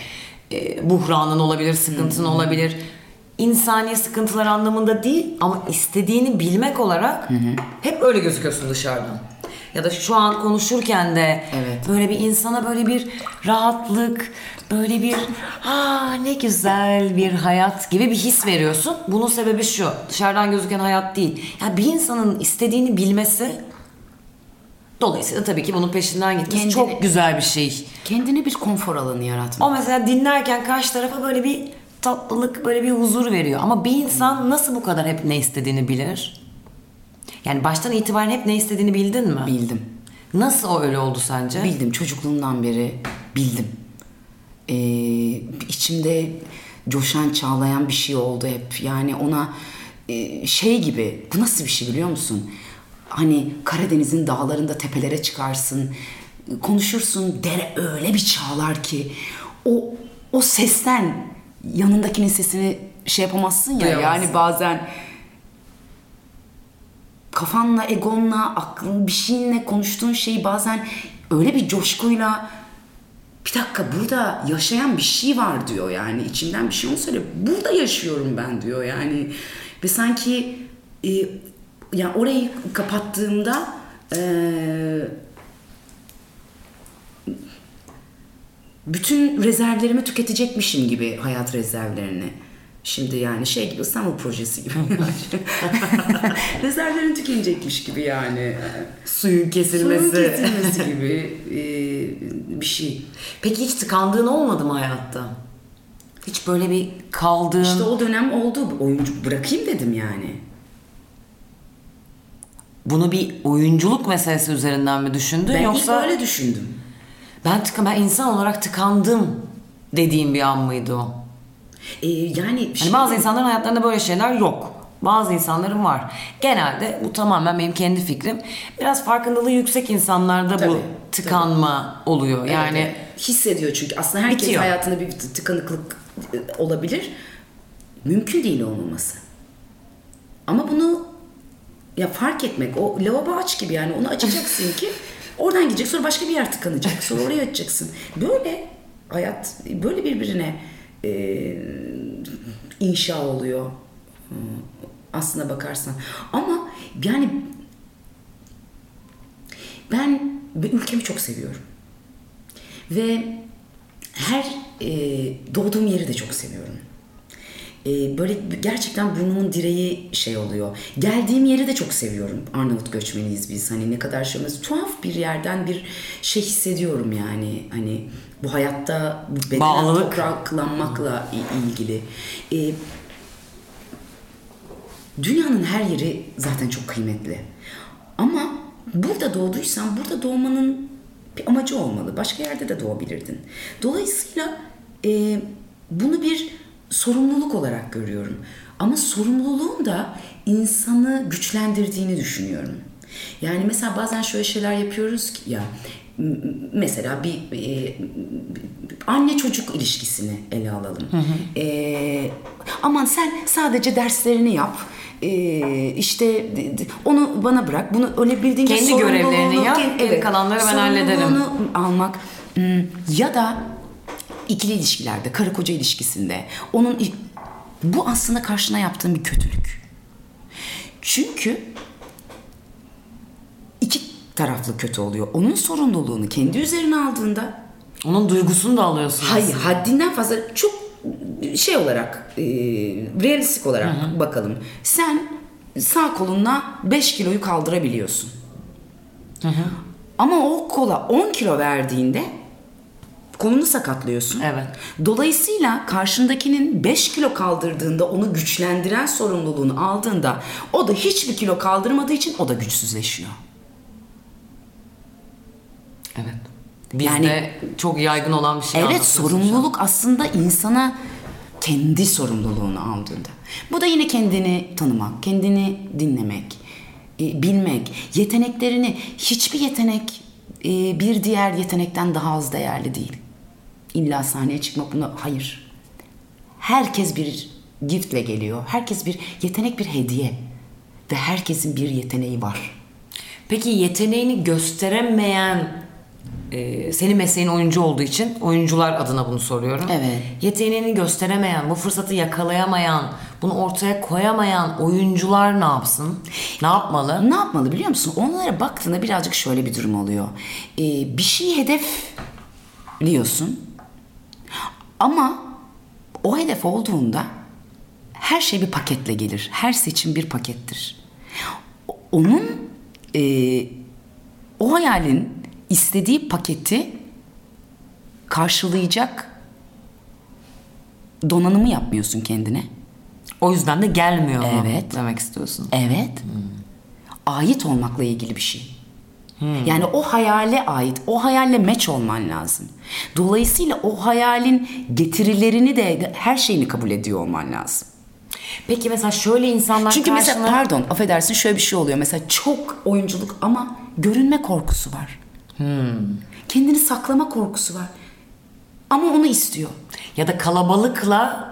e, buhranın olabilir, sıkıntın olabilir. İnsani sıkıntılar anlamında değil ama istediğini bilmek olarak hep öyle gözüküyorsun dışarıdan. Ya da şu an konuşurken de Evet. böyle bir insana böyle bir rahatlık, böyle bir aa ne güzel bir hayat gibi bir his veriyorsun. Bunun sebebi şu. Dışarıdan gözüken hayat değil. Ya bir insanın istediğini bilmesi dolayısıyla tabii ki bunun peşinden gitmesi Kendini- çok güzel bir şey. Kendine bir konfor alanı yaratmak. O mesela dinlerken karşı tarafa böyle bir tatlılık böyle bir huzur veriyor. Ama bir insan nasıl bu kadar hep ne istediğini bilir? Yani baştan itibaren hep ne istediğini bildin mi? Bildim. Nasıl o öyle oldu sence? Bildim çocukluğumdan beri bildim. Ee, içimde coşan çağlayan bir şey oldu hep. Yani ona e, şey gibi bu nasıl bir şey biliyor musun? Hani Karadeniz'in dağlarında tepelere çıkarsın. Konuşursun dere öyle bir çağlar ki o o sesten yanındakinin sesini şey yapamazsın ya Duyamazsın. yani bazen kafanla, egonla, aklın bir şeyinle konuştuğun şeyi bazen öyle bir coşkuyla bir dakika burada yaşayan bir şey var diyor yani içimden bir şey onu söylüyor. Burada yaşıyorum ben diyor yani ve sanki e, yani orayı kapattığımda e, bütün rezervlerimi tüketecekmişim gibi hayat rezervlerini. Şimdi yani şey gibi İstanbul projesi gibi. Rezervlerin tükenecekmiş gibi yani. Suyun kesilmesi. Suyun kesilmesi gibi e, bir şey. Peki hiç tıkandığın olmadı mı hayatta? Hiç böyle bir kaldığın... İşte o dönem oldu. Oyuncu bırakayım dedim yani. Bunu bir oyunculuk meselesi üzerinden mi düşündün Ben yoksa ilk öyle düşündüm. ben tıka ben insan olarak tıkandım dediğim bir an mıydı o? E, yani Hani bazı insanların hayatlarında böyle şeyler yok. Bazı insanların var. Genelde bu tamamen benim kendi fikrim. Biraz farkındalığı yüksek insanlarda Tabii, bu tıkanma oluyor. Yani Evet, evet. hissediyor çünkü aslında herkes Bitiyor. hayatında bir tık- tıkanıklık e, olabilir. Mümkün değil olmaması. Ama bunu ya fark etmek o lavabo aç gibi yani onu açacaksın ki oradan gidecek sonra başka bir yer tıkanacak sonra oraya açacaksın. Böyle hayat böyle birbirine e, inşa oluyor Hı, aslına bakarsan. Ama yani ben ülkemi çok seviyorum. Ve her e, doğduğum yeri de çok seviyorum. E, böyle gerçekten burnumun direği şey oluyor. Geldiğim yeri de çok seviyorum. Arnavut göçmeniyiz biz. Hani ne kadar şey. Tuhaf bir yerden bir şey hissediyorum yani. Hani bu hayatta bu bedenen Bağlılık. topraklanmakla ilgili. E, dünyanın her yeri zaten çok kıymetli. Ama burada doğduysan burada doğmanın bir amacı olmalı. Başka yerde de doğabilirdin. Dolayısıyla e, bunu bir sorumluluk olarak görüyorum. Ama sorumluluğun da insanı güçlendirdiğini düşünüyorum. Yani mesela bazen şöyle şeyler yapıyoruz ki ya mesela bir e, anne çocuk ilişkisini ele alalım. E, aman sen sadece derslerini yap. E, işte onu bana bırak. Bunu öyle bildiğince Kendi görevlerini sorumluluğunu- yap, kend- geri kalanları ben hallederim. almak ya da ikili ilişkilerde, karı koca ilişkisinde onun bu aslında karşına yaptığın bir kötülük. Çünkü iki taraflı kötü oluyor. Onun sorumluluğunu kendi üzerine aldığında onun duygusunu da alıyorsun. hayır haddinden fazla çok şey olarak e, realistik olarak bakalım. Sen sağ kolunla 5 kiloyu kaldırabiliyorsun. Ama o kola 10 kilo verdiğinde kolunu sakatlıyorsun. Evet. Dolayısıyla karşındakinin 5 kilo kaldırdığında onu güçlendiren sorumluluğunu aldığında o da hiçbir kilo kaldırmadığı için o da güçsüzleşiyor. Evet. Bizde Yani- çok yaygın olan bir şey Evet sorumluluk aslında insana kendi sorumluluğunu aldığında. Bu da yine kendini tanımak, kendini dinlemek, e, bilmek, yeteneklerini hiçbir yetenek e, bir diğer yetenekten daha az değerli değil. İlla sahneye çıkmak buna hayır. Herkes bir giftle geliyor. Herkes bir yetenek bir hediye ve herkesin bir yeteneği var. Peki yeteneğini gösteremeyen e, senin mesleğin oyuncu olduğu için oyuncular adına bunu soruyorum. Evet. Yeteneğini gösteremeyen, bu fırsatı yakalayamayan, bunu ortaya koyamayan oyuncular ne yapsın? Ne yapmalı? Ne yapmalı biliyor musun? Onlara baktığında birazcık şöyle bir durum oluyor. Ee, bir şeyi hedefliyorsun. Ama o hedef olduğunda her şey bir paketle gelir. Her seçim bir pakettir. Onun e, o hayalin istediği paketi karşılayacak donanımı yapmıyorsun kendine. O yüzden de gelmiyor mu Evet. demek istiyorsun. Evet. Ait olmakla ilgili bir şey. Yani o hayale ait, o hayalle meç olman lazım. Dolayısıyla o hayalin getirilerini de her şeyini kabul ediyor olman lazım. Peki mesela şöyle insanlar Çünkü mesela karşına... pardon affedersin şöyle bir şey oluyor. Mesela çok oyunculuk ama görünme korkusu var. Kendini saklama korkusu var. Ama onu istiyor. Ya da kalabalıkla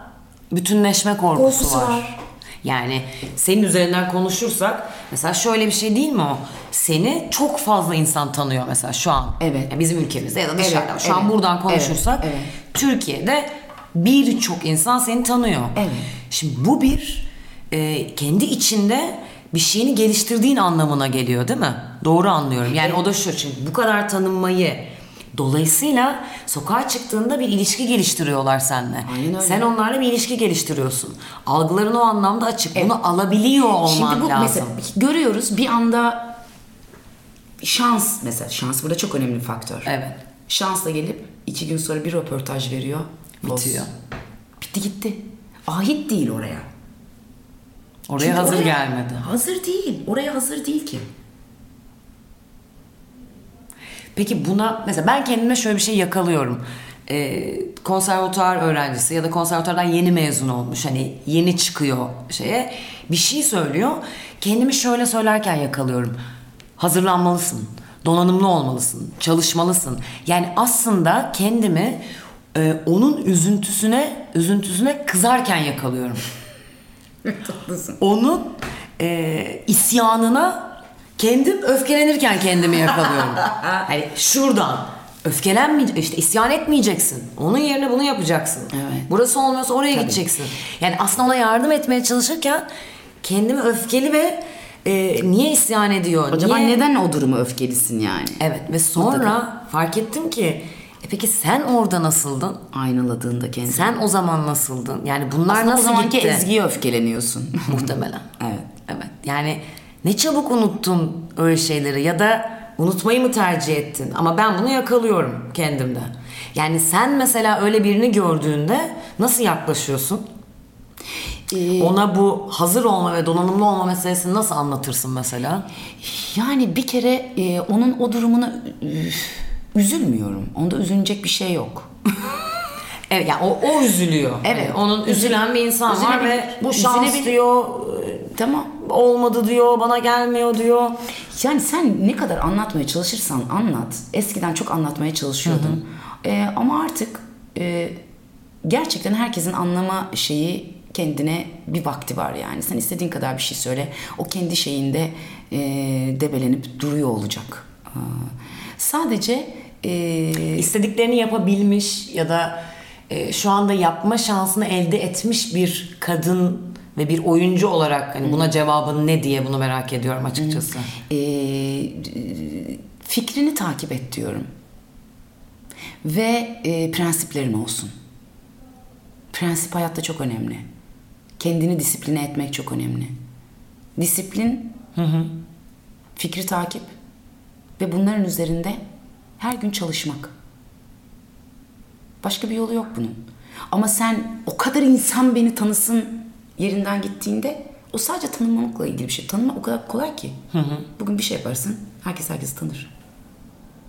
bütünleşme korkusu, Korkusu var. var. Yani senin üzerinden konuşursak mesela şöyle bir şey değil mi o? Seni çok fazla insan tanıyor mesela şu an. Evet. Yani bizim ülkemizde ya da dışarıda. Evet, şu an evet. buradan konuşursak Evet, evet. Türkiye'de birçok insan seni tanıyor. Evet. Şimdi bu bir e, kendi içinde bir şeyini geliştirdiğin anlamına geliyor değil mi? Doğru anlıyorum. Yani o da şu şimdi bu kadar tanınmayı Dolayısıyla sokağa çıktığında bir ilişki geliştiriyorlar seninle. Aynen öyle. Sen onlarla bir ilişki geliştiriyorsun. Algıların o anlamda açık. Bunu alabiliyor olman Şimdi bu lazım. mesela görüyoruz bir anda şans mesela şans burada çok önemli bir faktör. Evet. Şansla gelip iki gün sonra bir röportaj veriyor. Bitiyor. Bitti gitti. Ait değil oraya. Oraya Çünkü hazır oraya- gelmedi. Hazır değil. Oraya hazır değil ki. Peki buna mesela ben kendime şöyle bir şey yakalıyorum. Ee, konservatuar öğrencisi ya da konservatuardan yeni mezun olmuş hani yeni çıkıyor şeye bir şey söylüyor. Kendimi şöyle söylerken yakalıyorum. Hazırlanmalısın. Donanımlı olmalısın. Çalışmalısın. Yani aslında kendimi e, onun üzüntüsüne üzüntüsüne kızarken yakalıyorum. Tatlısın. onun e, isyanına kendim öfkelenirken kendimi yakalıyorum. hani şuradan öfkelenmeyeceksin, işte isyan etmeyeceksin. Onun yerine bunu yapacaksın. Evet. Burası olmuyorsa oraya Tabii. gideceksin. Yani aslında ona yardım etmeye çalışırken kendimi öfkeli ve e, niye isyan ediyor? Acaba niye... neden o duruma öfkelisin yani? Evet ve sonra fark ettim ki e peki sen orada nasıldın? Aynaladığında kendini. Sen o zaman nasıldın? Yani bunlar Aslında nasıl o zamanki gitti? Ezgi'ye öfkeleniyorsun. Muhtemelen. evet. Evet. Yani ne çabuk unuttun öyle şeyleri ya da unutmayı mı tercih ettin? Ama ben bunu yakalıyorum kendimde. Yani sen mesela öyle birini gördüğünde nasıl yaklaşıyorsun? Ee, Ona bu hazır olma ve donanımlı olma meselesini nasıl anlatırsın mesela? Yani bir kere e, onun o durumuna üf, üzülmüyorum. Onda üzülecek bir şey yok. Evet yani o, o üzülüyor. Evet. Hani onun üzülen bir insan var Üzülebilir. ve bu şans Üzülebilir. diyor, Tamam. olmadı diyor, bana gelmiyor diyor. Yani sen ne kadar anlatmaya çalışırsan anlat. Eskiden çok anlatmaya çalışıyordum. E, ama artık e, gerçekten herkesin anlama şeyi kendine bir vakti var yani. Sen istediğin kadar bir şey söyle. O kendi şeyinde e, debelenip duruyor olacak. Aa, Sadece e, istediklerini yapabilmiş ya da e, şu anda yapma şansını elde etmiş bir kadın ve bir oyuncu olarak hani buna cevabın ne diye bunu merak ediyorum açıkçası. e, fikrini takip et diyorum. Ve e, prensiplerin olsun. Prensip hayatta çok önemli. Kendini disipline etmek çok önemli. Disiplin, fikri takip ve bunların üzerinde her gün çalışmak. Başka bir yolu yok bunun. Ama sen o kadar insan beni tanısın yerinden gittiğinde o sadece tanınmamakla ilgili bir şey. Tanınmak o kadar kolay ki. Bugün bir şey yaparsın herkes herkesi tanır.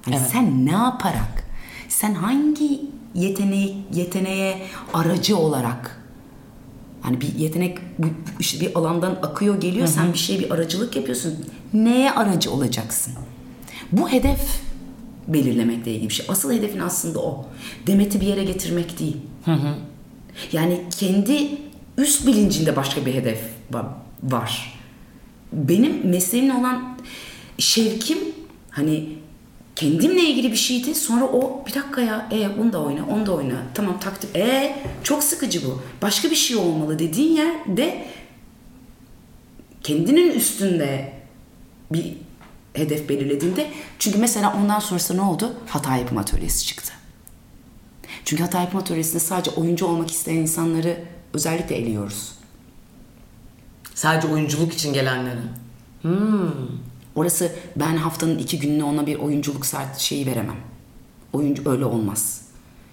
Hani Evet. Sen ne yaparak, sen hangi yeteneği, yeteneğe aracı olarak Hani bir yetenek bu- işte bir alandan akıyor geliyor. Sen bir şeye bir aracılık yapıyorsun. Neye aracı olacaksın? Bu hedef belirlemekle ilgili bir şey. Asıl hedefin aslında o. Demet'i bir yere getirmek değil. Yani kendi üst bilincinde başka bir hedef va- var. Benim mesleğimle olan şevkim hani kendimle ilgili bir şeydi. Sonra o bir dakika ya e bunu da oyna, onu da oyna. Tamam takdir. E çok sıkıcı bu. Başka bir şey olmalı dediğin yerde kendinin üstünde bir hedef belirlediğinde çünkü mesela ondan sonrası ne oldu? Hata yapım atölyesi çıktı. Çünkü hata yapım atölyesinde sadece oyuncu olmak isteyen insanları özellikle eliyoruz. Sadece oyunculuk için gelenleri. Orası ben haftanın iki gününe ona bir oyunculuk saat şeyi veremem. Oyuncu öyle olmaz.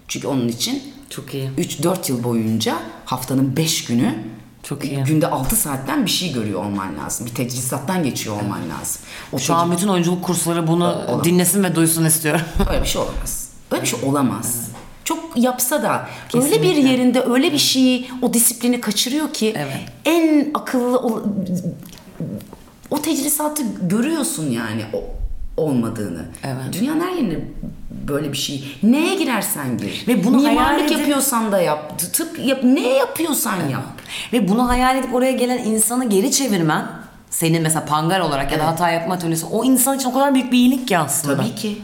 Çünkü onun için Çok iyi. 3-4 yıl boyunca haftanın 5 günü Çok iyi. günde 6 saatten bir şey görüyor olman lazım. Bir tecrisattan geçiyor olman lazım. O Şu an bütün oyunculuk kursları bunu dinlesin ve duysun istiyorum. Öyle bir şey olamaz. Öyle bir şey olamaz. Çok yapsa da öyle bir yerinde öyle bir şeyi o disiplini kaçırıyor ki Evet. en akıllı ol- o tecrisatı görüyorsun yani o olmadığını. Evet. Dünyanın her yerinde böyle bir şey. Neye girersen gir. Ve bunu hayal Mimarlık edip- yapıyorsan da yap. Tıp yap. Ne yapıyorsan yap. Ve bunu hayal edip oraya gelen insanı geri çevirmen senin mesela pangar olarak ya da Evet. hata yapma atölyesi o insan için o kadar büyük bir iyilik ki aslında. Tabii ki.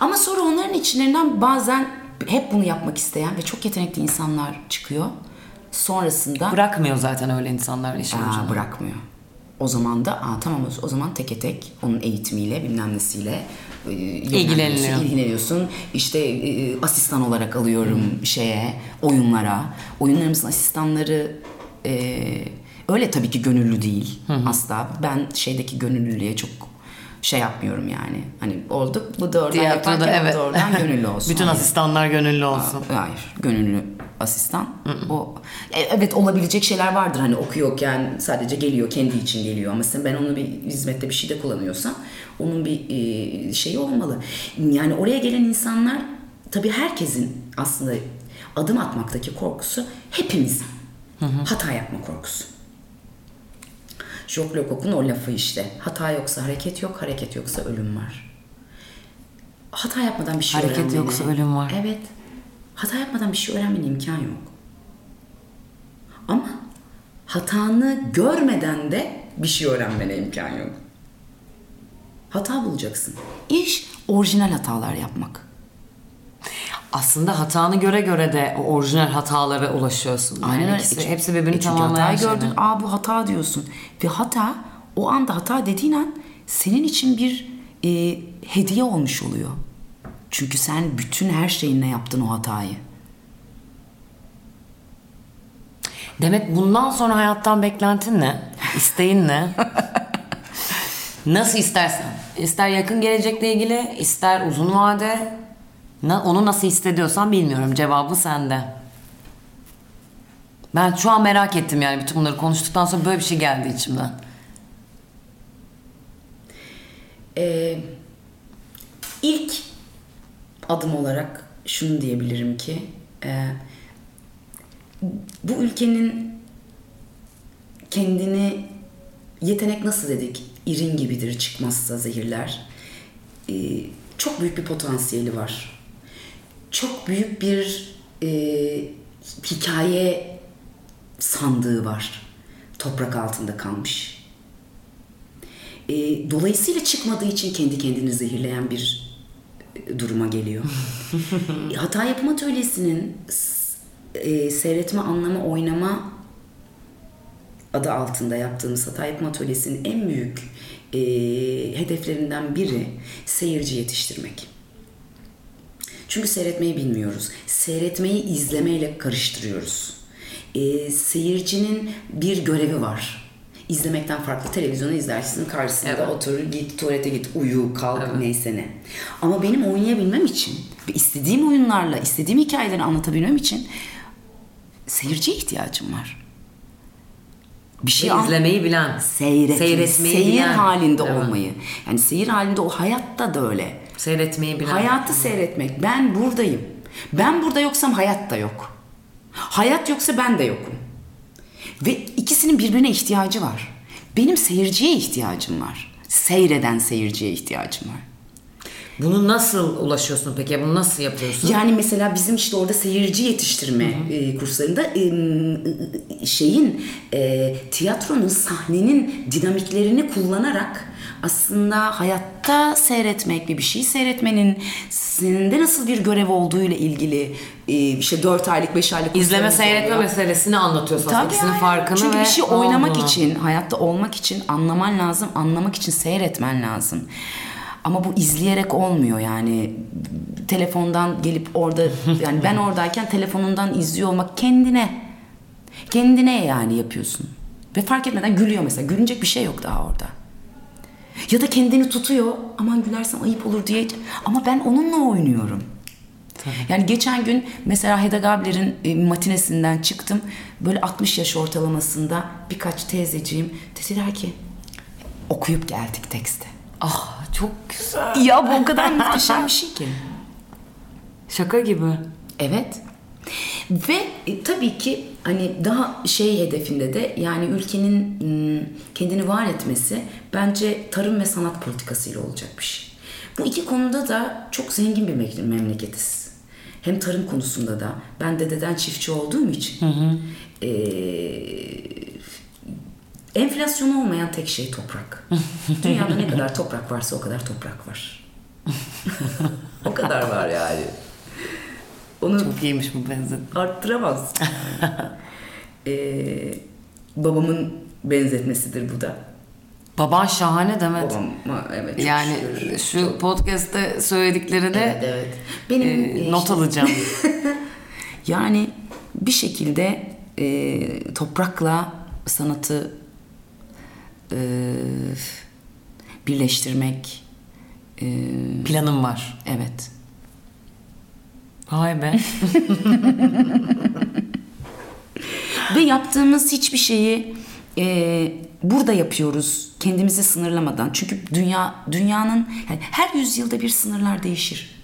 Ama sonra onların içlerinden bazen hep bunu yapmak isteyen ve çok yetenekli insanlar çıkıyor. Sonrasında Bırakmıyor zaten öyle insanlar işin ucunu. bırakmıyor. O zaman da aa, tamam o- zaman teke tek onun eğitimiyle bilmem nesiyle e, İlgileniliyor. ilgileniyorsun. İşte e, asistan olarak alıyorum şeye oyunlara. Oyunlarımızın asistanları e, öyle tabii ki gönüllü değil asla. Ben şeydeki gönüllülüğe çok şey yapmıyorum yani. Hani olduk bu da oradan yaparken evet. da oradan gönüllü olsun. Bütün Hayır. asistanlar gönüllü olsun. Hayır, gönüllü asistan. O e, evet olabilecek şeyler vardır hani okuyorken sadece geliyor kendi için geliyor ama sen ben onu bir hizmette bir şeyde kullanıyorsam onun bir e, şeyi olmalı. Yani oraya gelen insanlar tabii herkesin aslında adım atmaktaki korkusu hepimizin. Hata yapma korkusu. Jacques Lecoq'un o lafı işte. Hata yoksa hareket yok, hareket yoksa ölüm var. Hata yapmadan bir şey Hareket öğrenmene- yoksa ölüm var. Evet. Hata yapmadan bir şey öğrenmene imkan yok. Ama hatanı görmeden de bir şey öğrenmene imkan yok. Hata bulacaksın. İş orijinal hatalar yapmak. Aslında hatanı göre göre de o orijinal hatalara ulaşıyorsun. Aynen Yani öyle. ikisi- E, hepsi birbirini e tamamlayan hatayı şeyler. gördün. Aa bu hata diyorsun. Ve hata o anda hata dediğin an senin için bir e, hediye olmuş oluyor. Çünkü sen bütün her şeyinle yaptın o hatayı. Demek bundan sonra hayattan beklentin ne? İsteğin ne? Nasıl istersen. İster yakın gelecekle ilgili, ister uzun vade. Na- Onu nasıl hissediyorsan bilmiyorum. Cevabı sende. Ben şu an merak ettim yani bütün bunları konuştuktan sonra böyle bir şey geldi içimden. Ee, ilk adım olarak şunu diyebilirim ki e, bu ülkenin kendini yetenek nasıl dedik irin gibidir çıkmazsa zehirler Ee, çok büyük bir potansiyeli var çok büyük bir e, hikaye sandığı var toprak altında kalmış e, dolayısıyla çıkmadığı için kendi kendini zehirleyen bir e, duruma geliyor. Hata yapma atölyesinin e, seyretme, anlama, oynama adı altında yaptığımız hata yapma atölyesinin en büyük e, hedeflerinden biri seyirci yetiştirmek. Çünkü seyretmeyi bilmiyoruz. Seyretmeyi izlemeyle karıştırıyoruz. E, seyircinin bir görevi var. İzlemekten farklı televizyonu izlersin karşısında Evet. otur git tuvalete git uyu kalk neyse ne. Ama benim oynayabilmem için ve istediğim oyunlarla istediğim hikayeleri anlatabilmem için seyirciye ihtiyacım var. Bir şey Ve izlemeyi bilen. seyretmeyi, Seyretmeyi seyir bilen. halinde Evet. olmayı. Yani seyir halinde o hayatta da öyle. Seyretmeyi bilen. Hayatı seyretmek. Ben buradayım. Ben burada yoksam hayat da yok. Hayat yoksa ben de yokum. Ve ikisinin birbirine ihtiyacı var. Benim seyirciye ihtiyacım var. Seyreden seyirciye ihtiyacım var. Bunu nasıl ulaşıyorsun peki? Ya Bunu nasıl yapıyorsun? Yani mesela bizim işte orada seyirci yetiştirme e, kurslarında e, şeyin e, tiyatronun sahnenin dinamiklerini kullanarak aslında hayatta seyretmek ve bir şey seyretmenin senin de nasıl bir görev olduğuyla ilgili e, işte 4 aylık 5 aylık İzleme seyretme oluyor. meselesini anlatıyorsun aslında. Tabii İkisinin yani. farkını Çünkü ve bir şey oynamak olduğunu. için, hayatta olmak için anlaman lazım, anlamak için seyretmen lazım. Ama bu izleyerek olmuyor yani. Telefondan gelip orada yani ben oradayken telefonundan izliyor olmak kendine kendine yani yapıyorsun. Ve fark etmeden gülüyor mesela. Gülünecek bir şey yok daha orada. Ya da kendini tutuyor. Aman gülersem ayıp olur diye. Ama ben onunla oynuyorum. Yani geçen gün mesela Hedda Gabler'in e, matinesinden çıktım. Böyle 60 yaş ortalamasında birkaç teyzeciğim dediler ki okuyup geldik tekste. Ah çok güzel. Ya bu o kadar muhteşem bir şey ki. Şaka gibi. Evet. Ve e, tabii ki hani daha şey hedefinde de yani ülkenin m, kendini var etmesi bence tarım ve sanat politikasıyla olacak bir şey. Bu iki konuda da çok zengin bir me- memleketiz. Hem tarım konusunda da ben dededen çiftçi olduğum için e, enflasyonu olmayan tek şey toprak. Dünyada ne kadar toprak varsa o kadar toprak var. o kadar var yani. Onu Çok iyiymiş bu benzetme. arttıramaz. Ee, babamın benzetmesidir bu da. Baban şahane Demet. Babama evet çok yani şükür. şu podcast'te söylediklerini Evet evet. Benim e, e, not işte- alacağım. Yani bir şekilde e, toprakla sanatı e, birleştirmek e, Planım var. evet. Vay be. Ve yaptığımız hiçbir şeyi e, burada yapıyoruz kendimizi sınırlamadan. Çünkü dünya dünyanın yani her yüzyılda bir sınırlar değişir.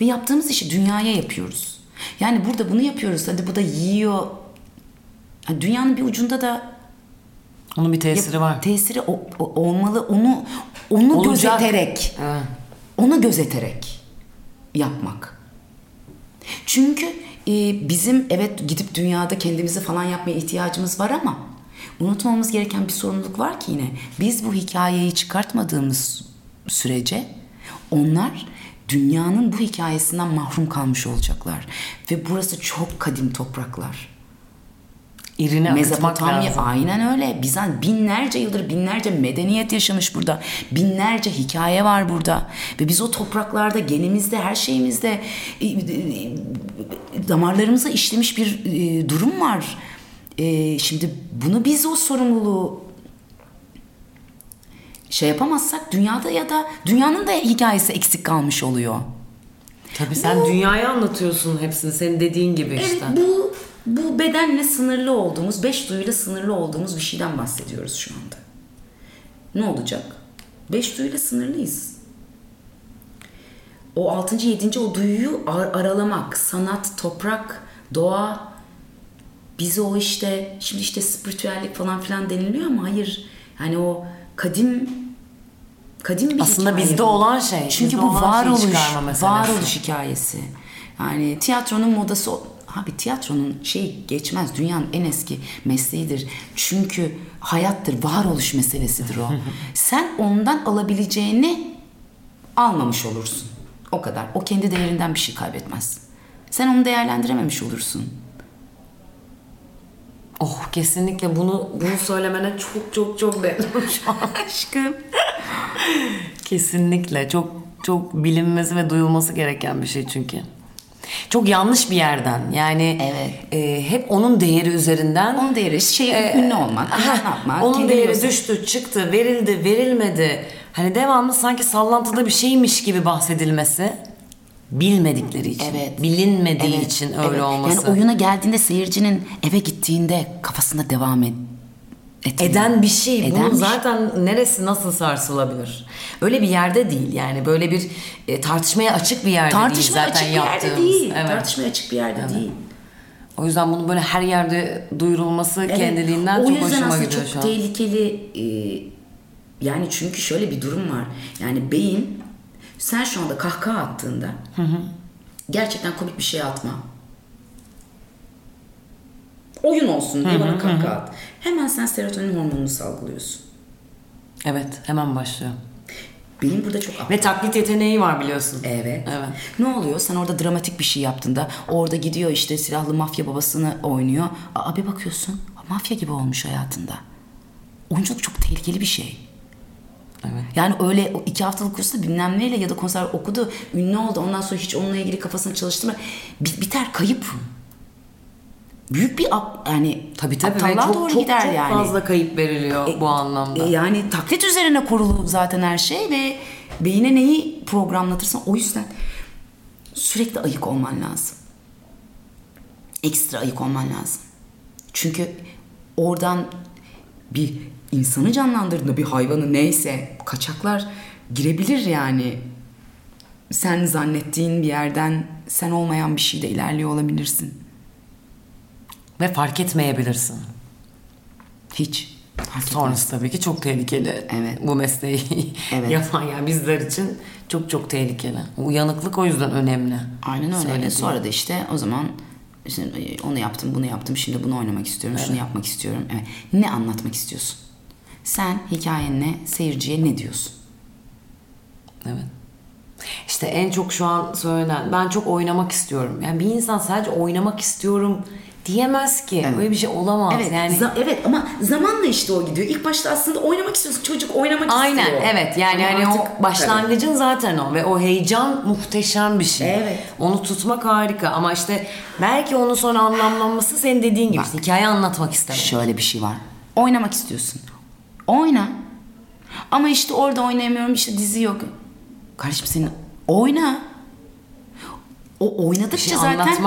Ve yaptığımız işi dünyaya yapıyoruz. Yani burada bunu yapıyoruz. Hadi bu da yiyor. Yani dünyanın bir ucunda da Onun bir tesiri var. tesiri o- o- olmalı. Onu onu Olacak. gözeterek Evet. onu gözeterek yapmak. Çünkü e, bizim evet gidip dünyada kendimizi falan yapmaya ihtiyacımız var ama unutmamamız gereken bir sorumluluk var ki yine. Biz bu hikayeyi çıkartmadığımız sürece onlar dünyanın bu hikayesinden mahrum kalmış olacaklar. Ve burası çok kadim topraklar. Akıtmak Mezopotamya aynen öyle. Bizans binlerce yıldır binlerce medeniyet yaşamış burada. Binlerce hikaye var burada. Ve biz o topraklarda genimizde her şeyimizde e, e, damarlarımıza işlemiş bir e, durum var. E, şimdi bunu biz o sorumluluğu şey yapamazsak dünyada ya da dünyanın da hikayesi eksik kalmış oluyor. Tabii sen dünyayı anlatıyorsun hepsini. Senin dediğin gibi işte. Evet bu bu bedenle sınırlı olduğumuz, beş duyuyla sınırlı olduğumuz bir şeyden bahsediyoruz şu anda. Ne olacak? Beş duyuyla sınırlıyız. O altıncı, yedinci o duyuyu ar- aralamak, sanat, toprak, doğa, bizi o işte, şimdi işte spiritüellik falan filan deniliyor ama hayır. Yani o kadim kadim bir Aslında hikaye bizde bu. olan şey, Çünkü bu varoluş, varoluş hikayesi. Yani tiyatronun modası abi tiyatronun şey geçmez dünyanın en eski mesleğidir. Çünkü hayattır, varoluş meselesidir o. Sen ondan alabileceğini almamış olursun. O kadar. O kendi değerinden bir şey kaybetmez. Sen onu değerlendirememiş olursun. Oh kesinlikle bunu bunu söylemene çok çok çok memnunum şu an. Aşkım. Kesinlikle çok çok bilinmesi ve duyulması gereken bir şey çünkü. Çok yanlış bir yerden yani Evet. e, hep onun değeri üzerinden Onun değeri şey ünlü olmak, ne yapmak, onun değeri göster- düştü çıktı verildi verilmedi hani devamlı sanki sallantıda bir şeymiş gibi bahsedilmesi bilmedikleri için Evet. bilinmediği Evet, için öyle evet. olması Yani oyuna geldiğinde seyircinin eve gittiğinde kafasında devam et, etmiyor. eden bir şey. Eden Bunun bir şey. zaten neresi nasıl sarsılabilir? Öyle bir yerde değil yani böyle bir e, tartışmaya açık bir yerde Tartışmaya değil zaten açık bir yerde değil. Evet. Tartışmaya açık bir yerde değil. O yüzden bunun böyle her yerde duyurulması Evet, kendiliğinden o çok yüzden hoşuma aslında gidiyor çok şu an. tehlikeli e, yani çünkü şöyle bir durum var. Yani beyin sen şu anda kahkaha attığında gerçekten komik bir şey atma. Oyun olsun diye bana kahkaha at. Hemen sen serotonin hormonunu salgılıyorsun. Evet hemen başlıyor. Beyin burada çok aptal. Ve taklit yeteneği var biliyorsun. Evet. Evet. Ne oluyor? Sen orada dramatik bir şey yaptığında orada gidiyor işte silahlı mafya babasını oynuyor. Aa bir bakıyorsun mafya gibi olmuş hayatında. Oyunculuk çok tehlikeli bir şey. Evet. Yani öyle iki haftalık kursta bilmem neyle ya da konser okudu, ünlü oldu. Ondan sonra hiç onunla ilgili kafasını çalıştırma. Bi- biter, kayıp. Büyük bir ap- yani Tabii tabii aptallığa çok, doğru çok, gider çok yani. fazla kayıp veriliyor bu anlamda. E, yani taklit üzerine kurulu zaten her şey ve beyine neyi programlatırsan o yüzden sürekli ayık olman lazım. Ekstra ayık olman lazım. Çünkü oradan bir insanı canlandırdığında bir hayvanı neyse kaçaklar girebilir yani. Sen zannettiğin bir yerden sen olmayan bir şeyde ilerliyor olabilirsin. Ve fark etmeyebilirsin. Hiç. Fark etmez. Sonrası tabii ki çok tehlikeli. Evet. Bu mesleği Evet. yapan yani bizler için çok çok tehlikeli. Uyanıklık o yüzden önemli. Aynen öyle. Söylediğin. Sonra da işte o zaman işte onu yaptım, bunu yaptım, şimdi bunu oynamak istiyorum, şunu yapmak istiyorum. Evet. Ne anlatmak istiyorsun? Sen hikayenle seyirciye ne diyorsun? Evet. İşte en çok şu an söylenen ben çok oynamak istiyorum. Yani bir insan sadece oynamak istiyorum diyemez ki. Evet. Öyle bir şey olamaz. Evet, yani za- evet ama zamanla işte o gidiyor. İlk başta aslında oynamak istiyorsun. Çocuk oynamak Aynen istiyor. evet yani Ama hani artık- o başlangıcın zaten o ve o heyecan muhteşem bir şey. Evet. Onu tutmak harika ama işte belki onun sonra anlamlanması senin dediğin gibi işte hikaye anlatmak istemek. Şöyle bir şey var. Oynamak istiyorsun. Oyna. Ama işte orada oynayamıyorum işte dizi yok. Kardeşim senin oyna. O oynadıkça şey zaten mesele-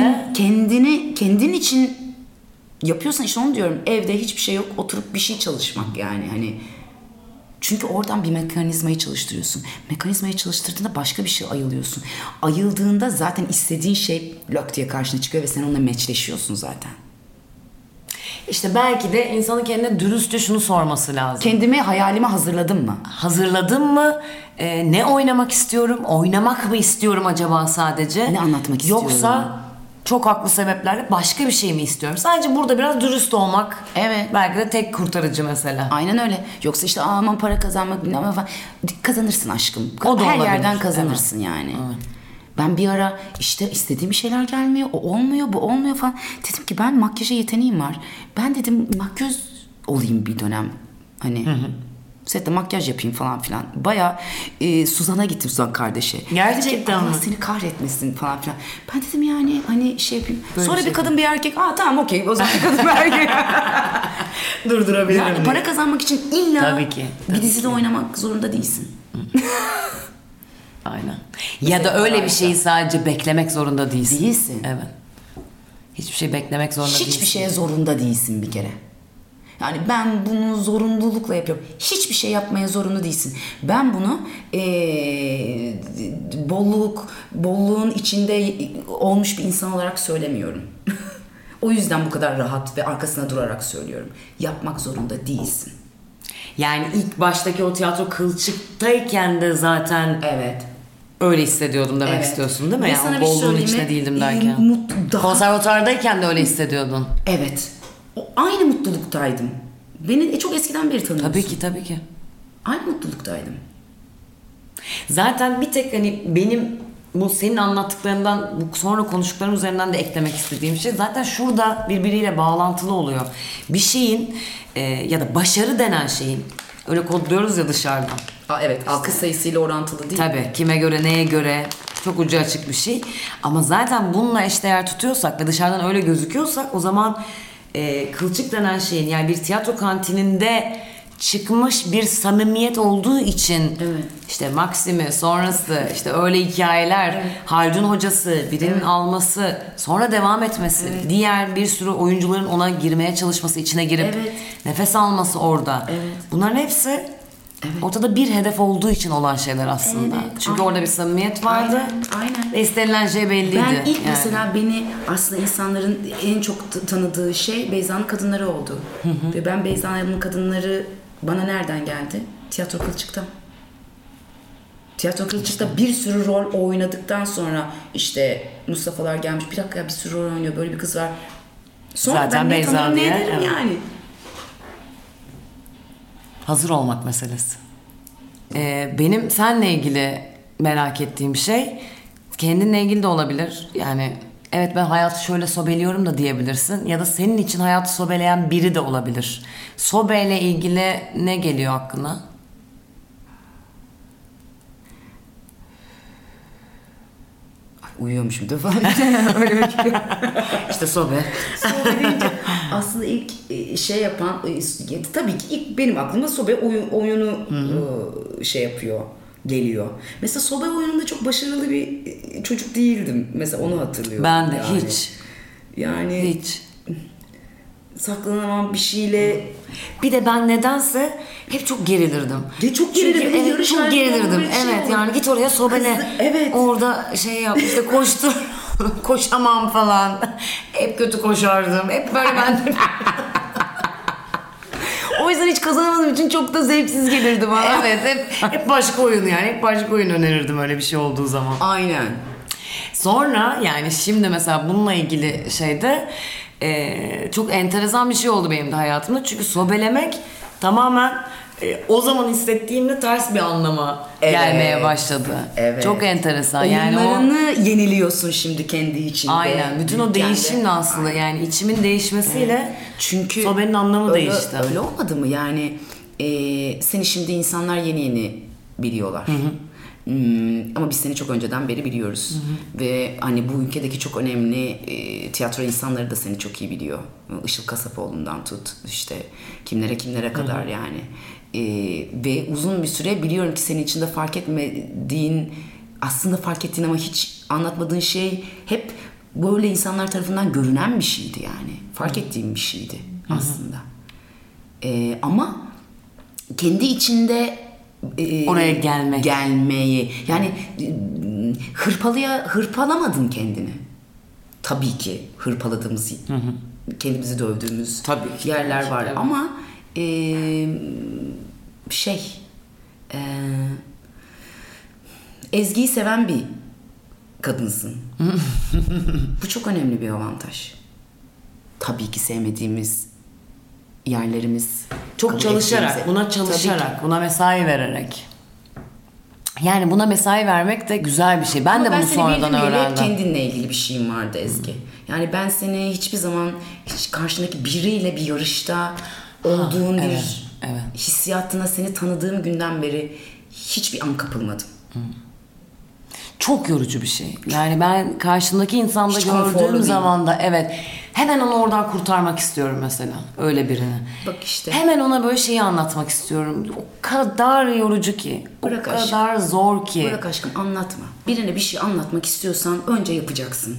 ken- kendini kendin için yapıyorsan işte onu diyorum. Evde hiçbir şey yok. Oturup bir şey çalışmak yani hani çünkü oradan bir mekanizmayı çalıştırıyorsun. Mekanizmayı çalıştırdığında başka bir şey ayılıyorsun. Ayıldığında zaten istediğin şey lök diye karşına çıkıyor ve sen onunla meçleşiyorsun zaten. İşte belki de insanın kendine dürüstçe şunu sorması lazım. Kendimi hayalime hazırladım mı? Hazırladım mı? Ee, ne oynamak istiyorum? Oynamak mı istiyorum acaba sadece? Ne anlatmak istiyorum? Yoksa çok haklı sebeplerle başka bir şey mi istiyorum? Sadece burada biraz dürüst olmak. Evet. Belki de tek kurtarıcı mesela. Aynen öyle. Yoksa işte aman para kazanmak bilmem falan. Kazanırsın aşkım. O da Her olabilir. yerden kazanırsın yani. Ben bir ara işte istediğim şeyler gelmiyor, o olmuyor, bu olmuyor falan. Dedim ki ben makyaja yeteneğim var. Ben dedim makyöz olayım bir dönem. Hani sette makyaj yapayım falan filan. Baya e, Suzan'a gittim Suzan kardeşe. Gerçekten ki, Allah mi? seni kahretmesin falan filan. Ben dedim yani hani şey yapayım. Böyle Sonra bir bir şey kadın bir erkek. Aa tamam okey o zaman bir kadın bir erkek. Durdurabilirim. Yani para kazanmak için illa Tabii ki, bir tabii dizide oynamak zorunda değilsin. Aynen. Ya da öyle bir şeyi sadece beklemek zorunda değilsin. Değilsin. Evet. Hiçbir şey beklemek zorunda değilsin. Hiçbir şeye zorunda değilsin bir kere. Yani ben bunu zorunlulukla yapıyorum. Hiçbir şey yapmaya zorunlu değilsin. Ben bunu eee, bolluk, bolluğun içinde olmuş bir insan olarak söylemiyorum. o yüzden bu kadar rahat ve arkasına durarak söylüyorum. Yapmak zorunda değilsin. Yani ilk baştaki o tiyatro kılçıktayken de zaten Evet. Öyle hissediyordum demek Evet. istiyorsun değil mi? Ve Yani sana o bir şey bolluğun söyleyeyim içinde değildim Ee, derken. mutlu- daha- Konservatuvardayken de öyle hissediyordun. Evet. O aynı mutluluktaydım. Beni e, çok eskiden beri tanıyorsun. Tabii ki tabii ki. Aynı mutluluktaydım. Zaten bir tek hani benim bu senin anlattıklarından bu sonra konuştukların üzerinden de eklemek istediğim şey zaten şurada birbiriyle bağlantılı oluyor. Bir şeyin e, ya da başarı denen şeyin öyle kodluyoruz ya dışarıdan. Aa, evet. Alkış sayısıyla orantılı değil. Tabii kime göre neye göre çok ucu açık bir şey. Ama zaten bununla eşdeğer tutuyorsak ve dışarıdan öyle gözüküyorsak o zaman e, kılçık denen şeyin yani bir tiyatro kantininde çıkmış bir samimiyet olduğu için Evet. işte Maxim'i sonrası işte öyle hikayeler Haldun hocası birinin alması sonra devam etmesi diğer bir sürü oyuncuların ona girmeye çalışması içine girip Evet. nefes alması orada Evet. bunların hepsi ortada bir hedef olduğu için olan şeyler aslında Evet, çünkü aynen. orada bir samimiyet vardı Aynen, aynen. ve istenilen şey belliydi Ben ilk yani. mesela beni aslında insanların en çok tanıdığı şey Beyza'nın kadınları oldu. Ve ben Beyza'nın kadınları bana nereden geldi? Tiyatro Kılçık'tan. Tiyatro Kılçık'ta bir sürü rol oynadıktan sonra işte Mustafa'lar gelmiş. Bir dakika ya bir sürü rol oynuyor. Böyle bir kız var. Sonra Zaten ben ne Beyza tanırım ne ederim evet. yani. Hazır olmak meselesi. Ee, benim seninle ilgili merak ettiğim şey kendinle ilgili de olabilir. Yani evet ben hayatı şöyle sobeliyorum da diyebilirsin. Ya da senin için hayatı sobeleyen biri de olabilir. Sobeyle ilgili ne geliyor aklına? Ay, uyuyormuşum da falan. Öyle bir İşte sobe. Sobe deyince aslında ilk e, şey yapan e, tabii ki ilk benim aklıma sobe oyun, oyunu e, şey yapıyor. geliyor. Mesela soba oyununda çok başarılı bir çocuk değildim. Mesela onu hatırlıyorum. Ben de yani. hiç. Yani Hiç. Saklanamam bir şeyle Bir de ben nedense hep çok gerilirdim. Ya çok gerilirdim, Çünkü evet, çok gerilirdim. şey evet olur. yani git oraya sobele. Kızı- evet. Orada şey yap işte koştur. Koşamam falan. Hep kötü koşardım. Hep böyle ben de. o yüzden hiç kazanamadığım için çok da zevksiz gelirdi bana. Evet hep, hep başka oyun yani. Hep başka oyun önerirdim öyle bir şey olduğu zaman. aynen. Sonra yani şimdi mesela bununla ilgili şeyde e, çok enteresan bir şey oldu benim de hayatımda. Çünkü sobelemek tamamen e, o zaman hissettiğimle ters bir anlama Evet. gelmeye başladı. Evet. Çok enteresan. Yani o Oyunlarını yeniliyorsun şimdi kendi içinde. aynen bütün o değişimle aslında yani içimin değişmesiyle Çünkü sobenin anlamı öyle, değişti. Öyle olmadı mı? Yani e, seni şimdi insanlar yeni yeni biliyorlar. Hmm, ama biz seni çok önceden beri biliyoruz. Ve hani bu ülkedeki çok önemli e, tiyatro insanları da seni çok iyi biliyor. Işıl Kasapoğlu'ndan tut işte kimlere kimlere kadar yani. E, ve uzun bir süre biliyorum ki senin içinde fark etmediğin aslında fark ettiğin ama hiç anlatmadığın şey hep böyle insanlar tarafından görünen bir şeydi yani. Fark ettiğim bir şeydi aslında. Ee, ama kendi içinde e, Oraya gelmek. gelmeyi yani hırpalıya hırpalamadın kendini. Tabii ki hırpaladığımız, kendimizi dövdüğümüz Tabii ki, yerler var ama e, şey e, Ezgi'yi seven bir kadınsın. Bu çok önemli bir avantaj. Tabii ki sevmediğimiz yerlerimiz Çok çalışarak, ettiğimiz- buna çalışarak, buna mesai vererek. Yani buna mesai vermek de güzel bir şey. Ben Ama de bunu seni sonradan öğrendim. kendinle ilgili bir şeyim vardı Ezgi. Yani ben seni hiçbir zaman hiç karşındaki biriyle bir yarışta olduğun bir evet, evet. hissiyatına seni tanıdığım günden beri hiçbir an kapılmadım. Çok yorucu bir şey. Yani ben karşımdaki insanda Hiç gördüğüm zaman da evet hemen onu oradan kurtarmak istiyorum mesela öyle birini. Bak işte. Hemen ona böyle şeyi anlatmak istiyorum. O kadar yorucu ki. Bırak o aşkım. kadar zor ki. Bırak aşkım anlatma. Birine bir şey anlatmak istiyorsan önce yapacaksın.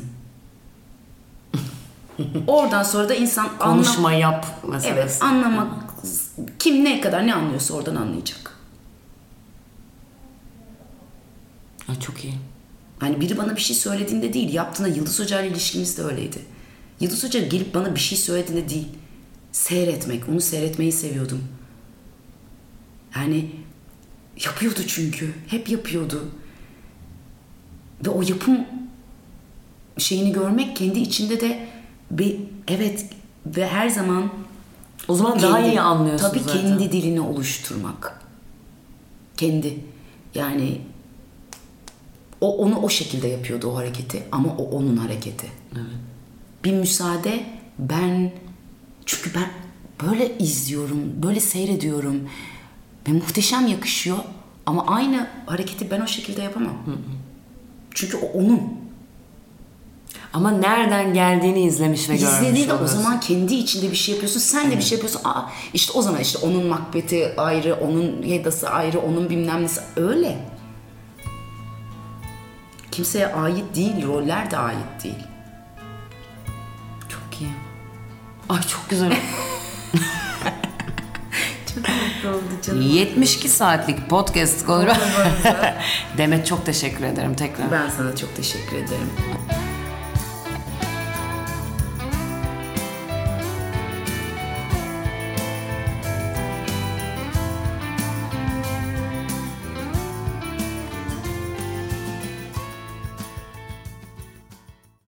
Oradan sonra da insan anlam- Konuşma yap meselesi. Evet anlamak kim ne kadar ne anlıyorsa oradan anlayacak. Ay, çok iyi. Hani biri bana bir şey söylediğinde değil, yaptığında Yıldız Hoca ile ilişkimiz de öyleydi. Yıldız Hoca gelip bana bir şey söylediğinde değil, seyretmek, onu seyretmeyi seviyordum. Yani yapıyordu çünkü, hep yapıyordu. Ve o yapım şeyini görmek kendi içinde de bir evet ve her zaman O zaman daha iyi anlıyorsun Tabii zaten. kendi dilini oluşturmak. Kendi. Yani o onu o şekilde yapıyordu o hareketi ama o onun hareketi. Bir müsaade ben çünkü ben böyle izliyorum, böyle seyrediyorum ve muhteşem yakışıyor ama aynı hareketi ben o şekilde yapamam. Çünkü o onun. Ama nereden geldiğini izlemiş ve görmüş İzlediğinde o zaman kendi içinde bir şey yapıyorsun. Sen de bir şey yapıyorsun. Aa işte o zaman işte onun makbeti ayrı, onun yedası ayrı, onun bilmem nesi öyle. Kimseye ait değil, roller de ait değil. Çok iyi. Ay çok güzel. Çok mutlu oldu canım. 72 saatlik podcast konu. Demet çok teşekkür ederim tekrar. Ben sana çok teşekkür ederim.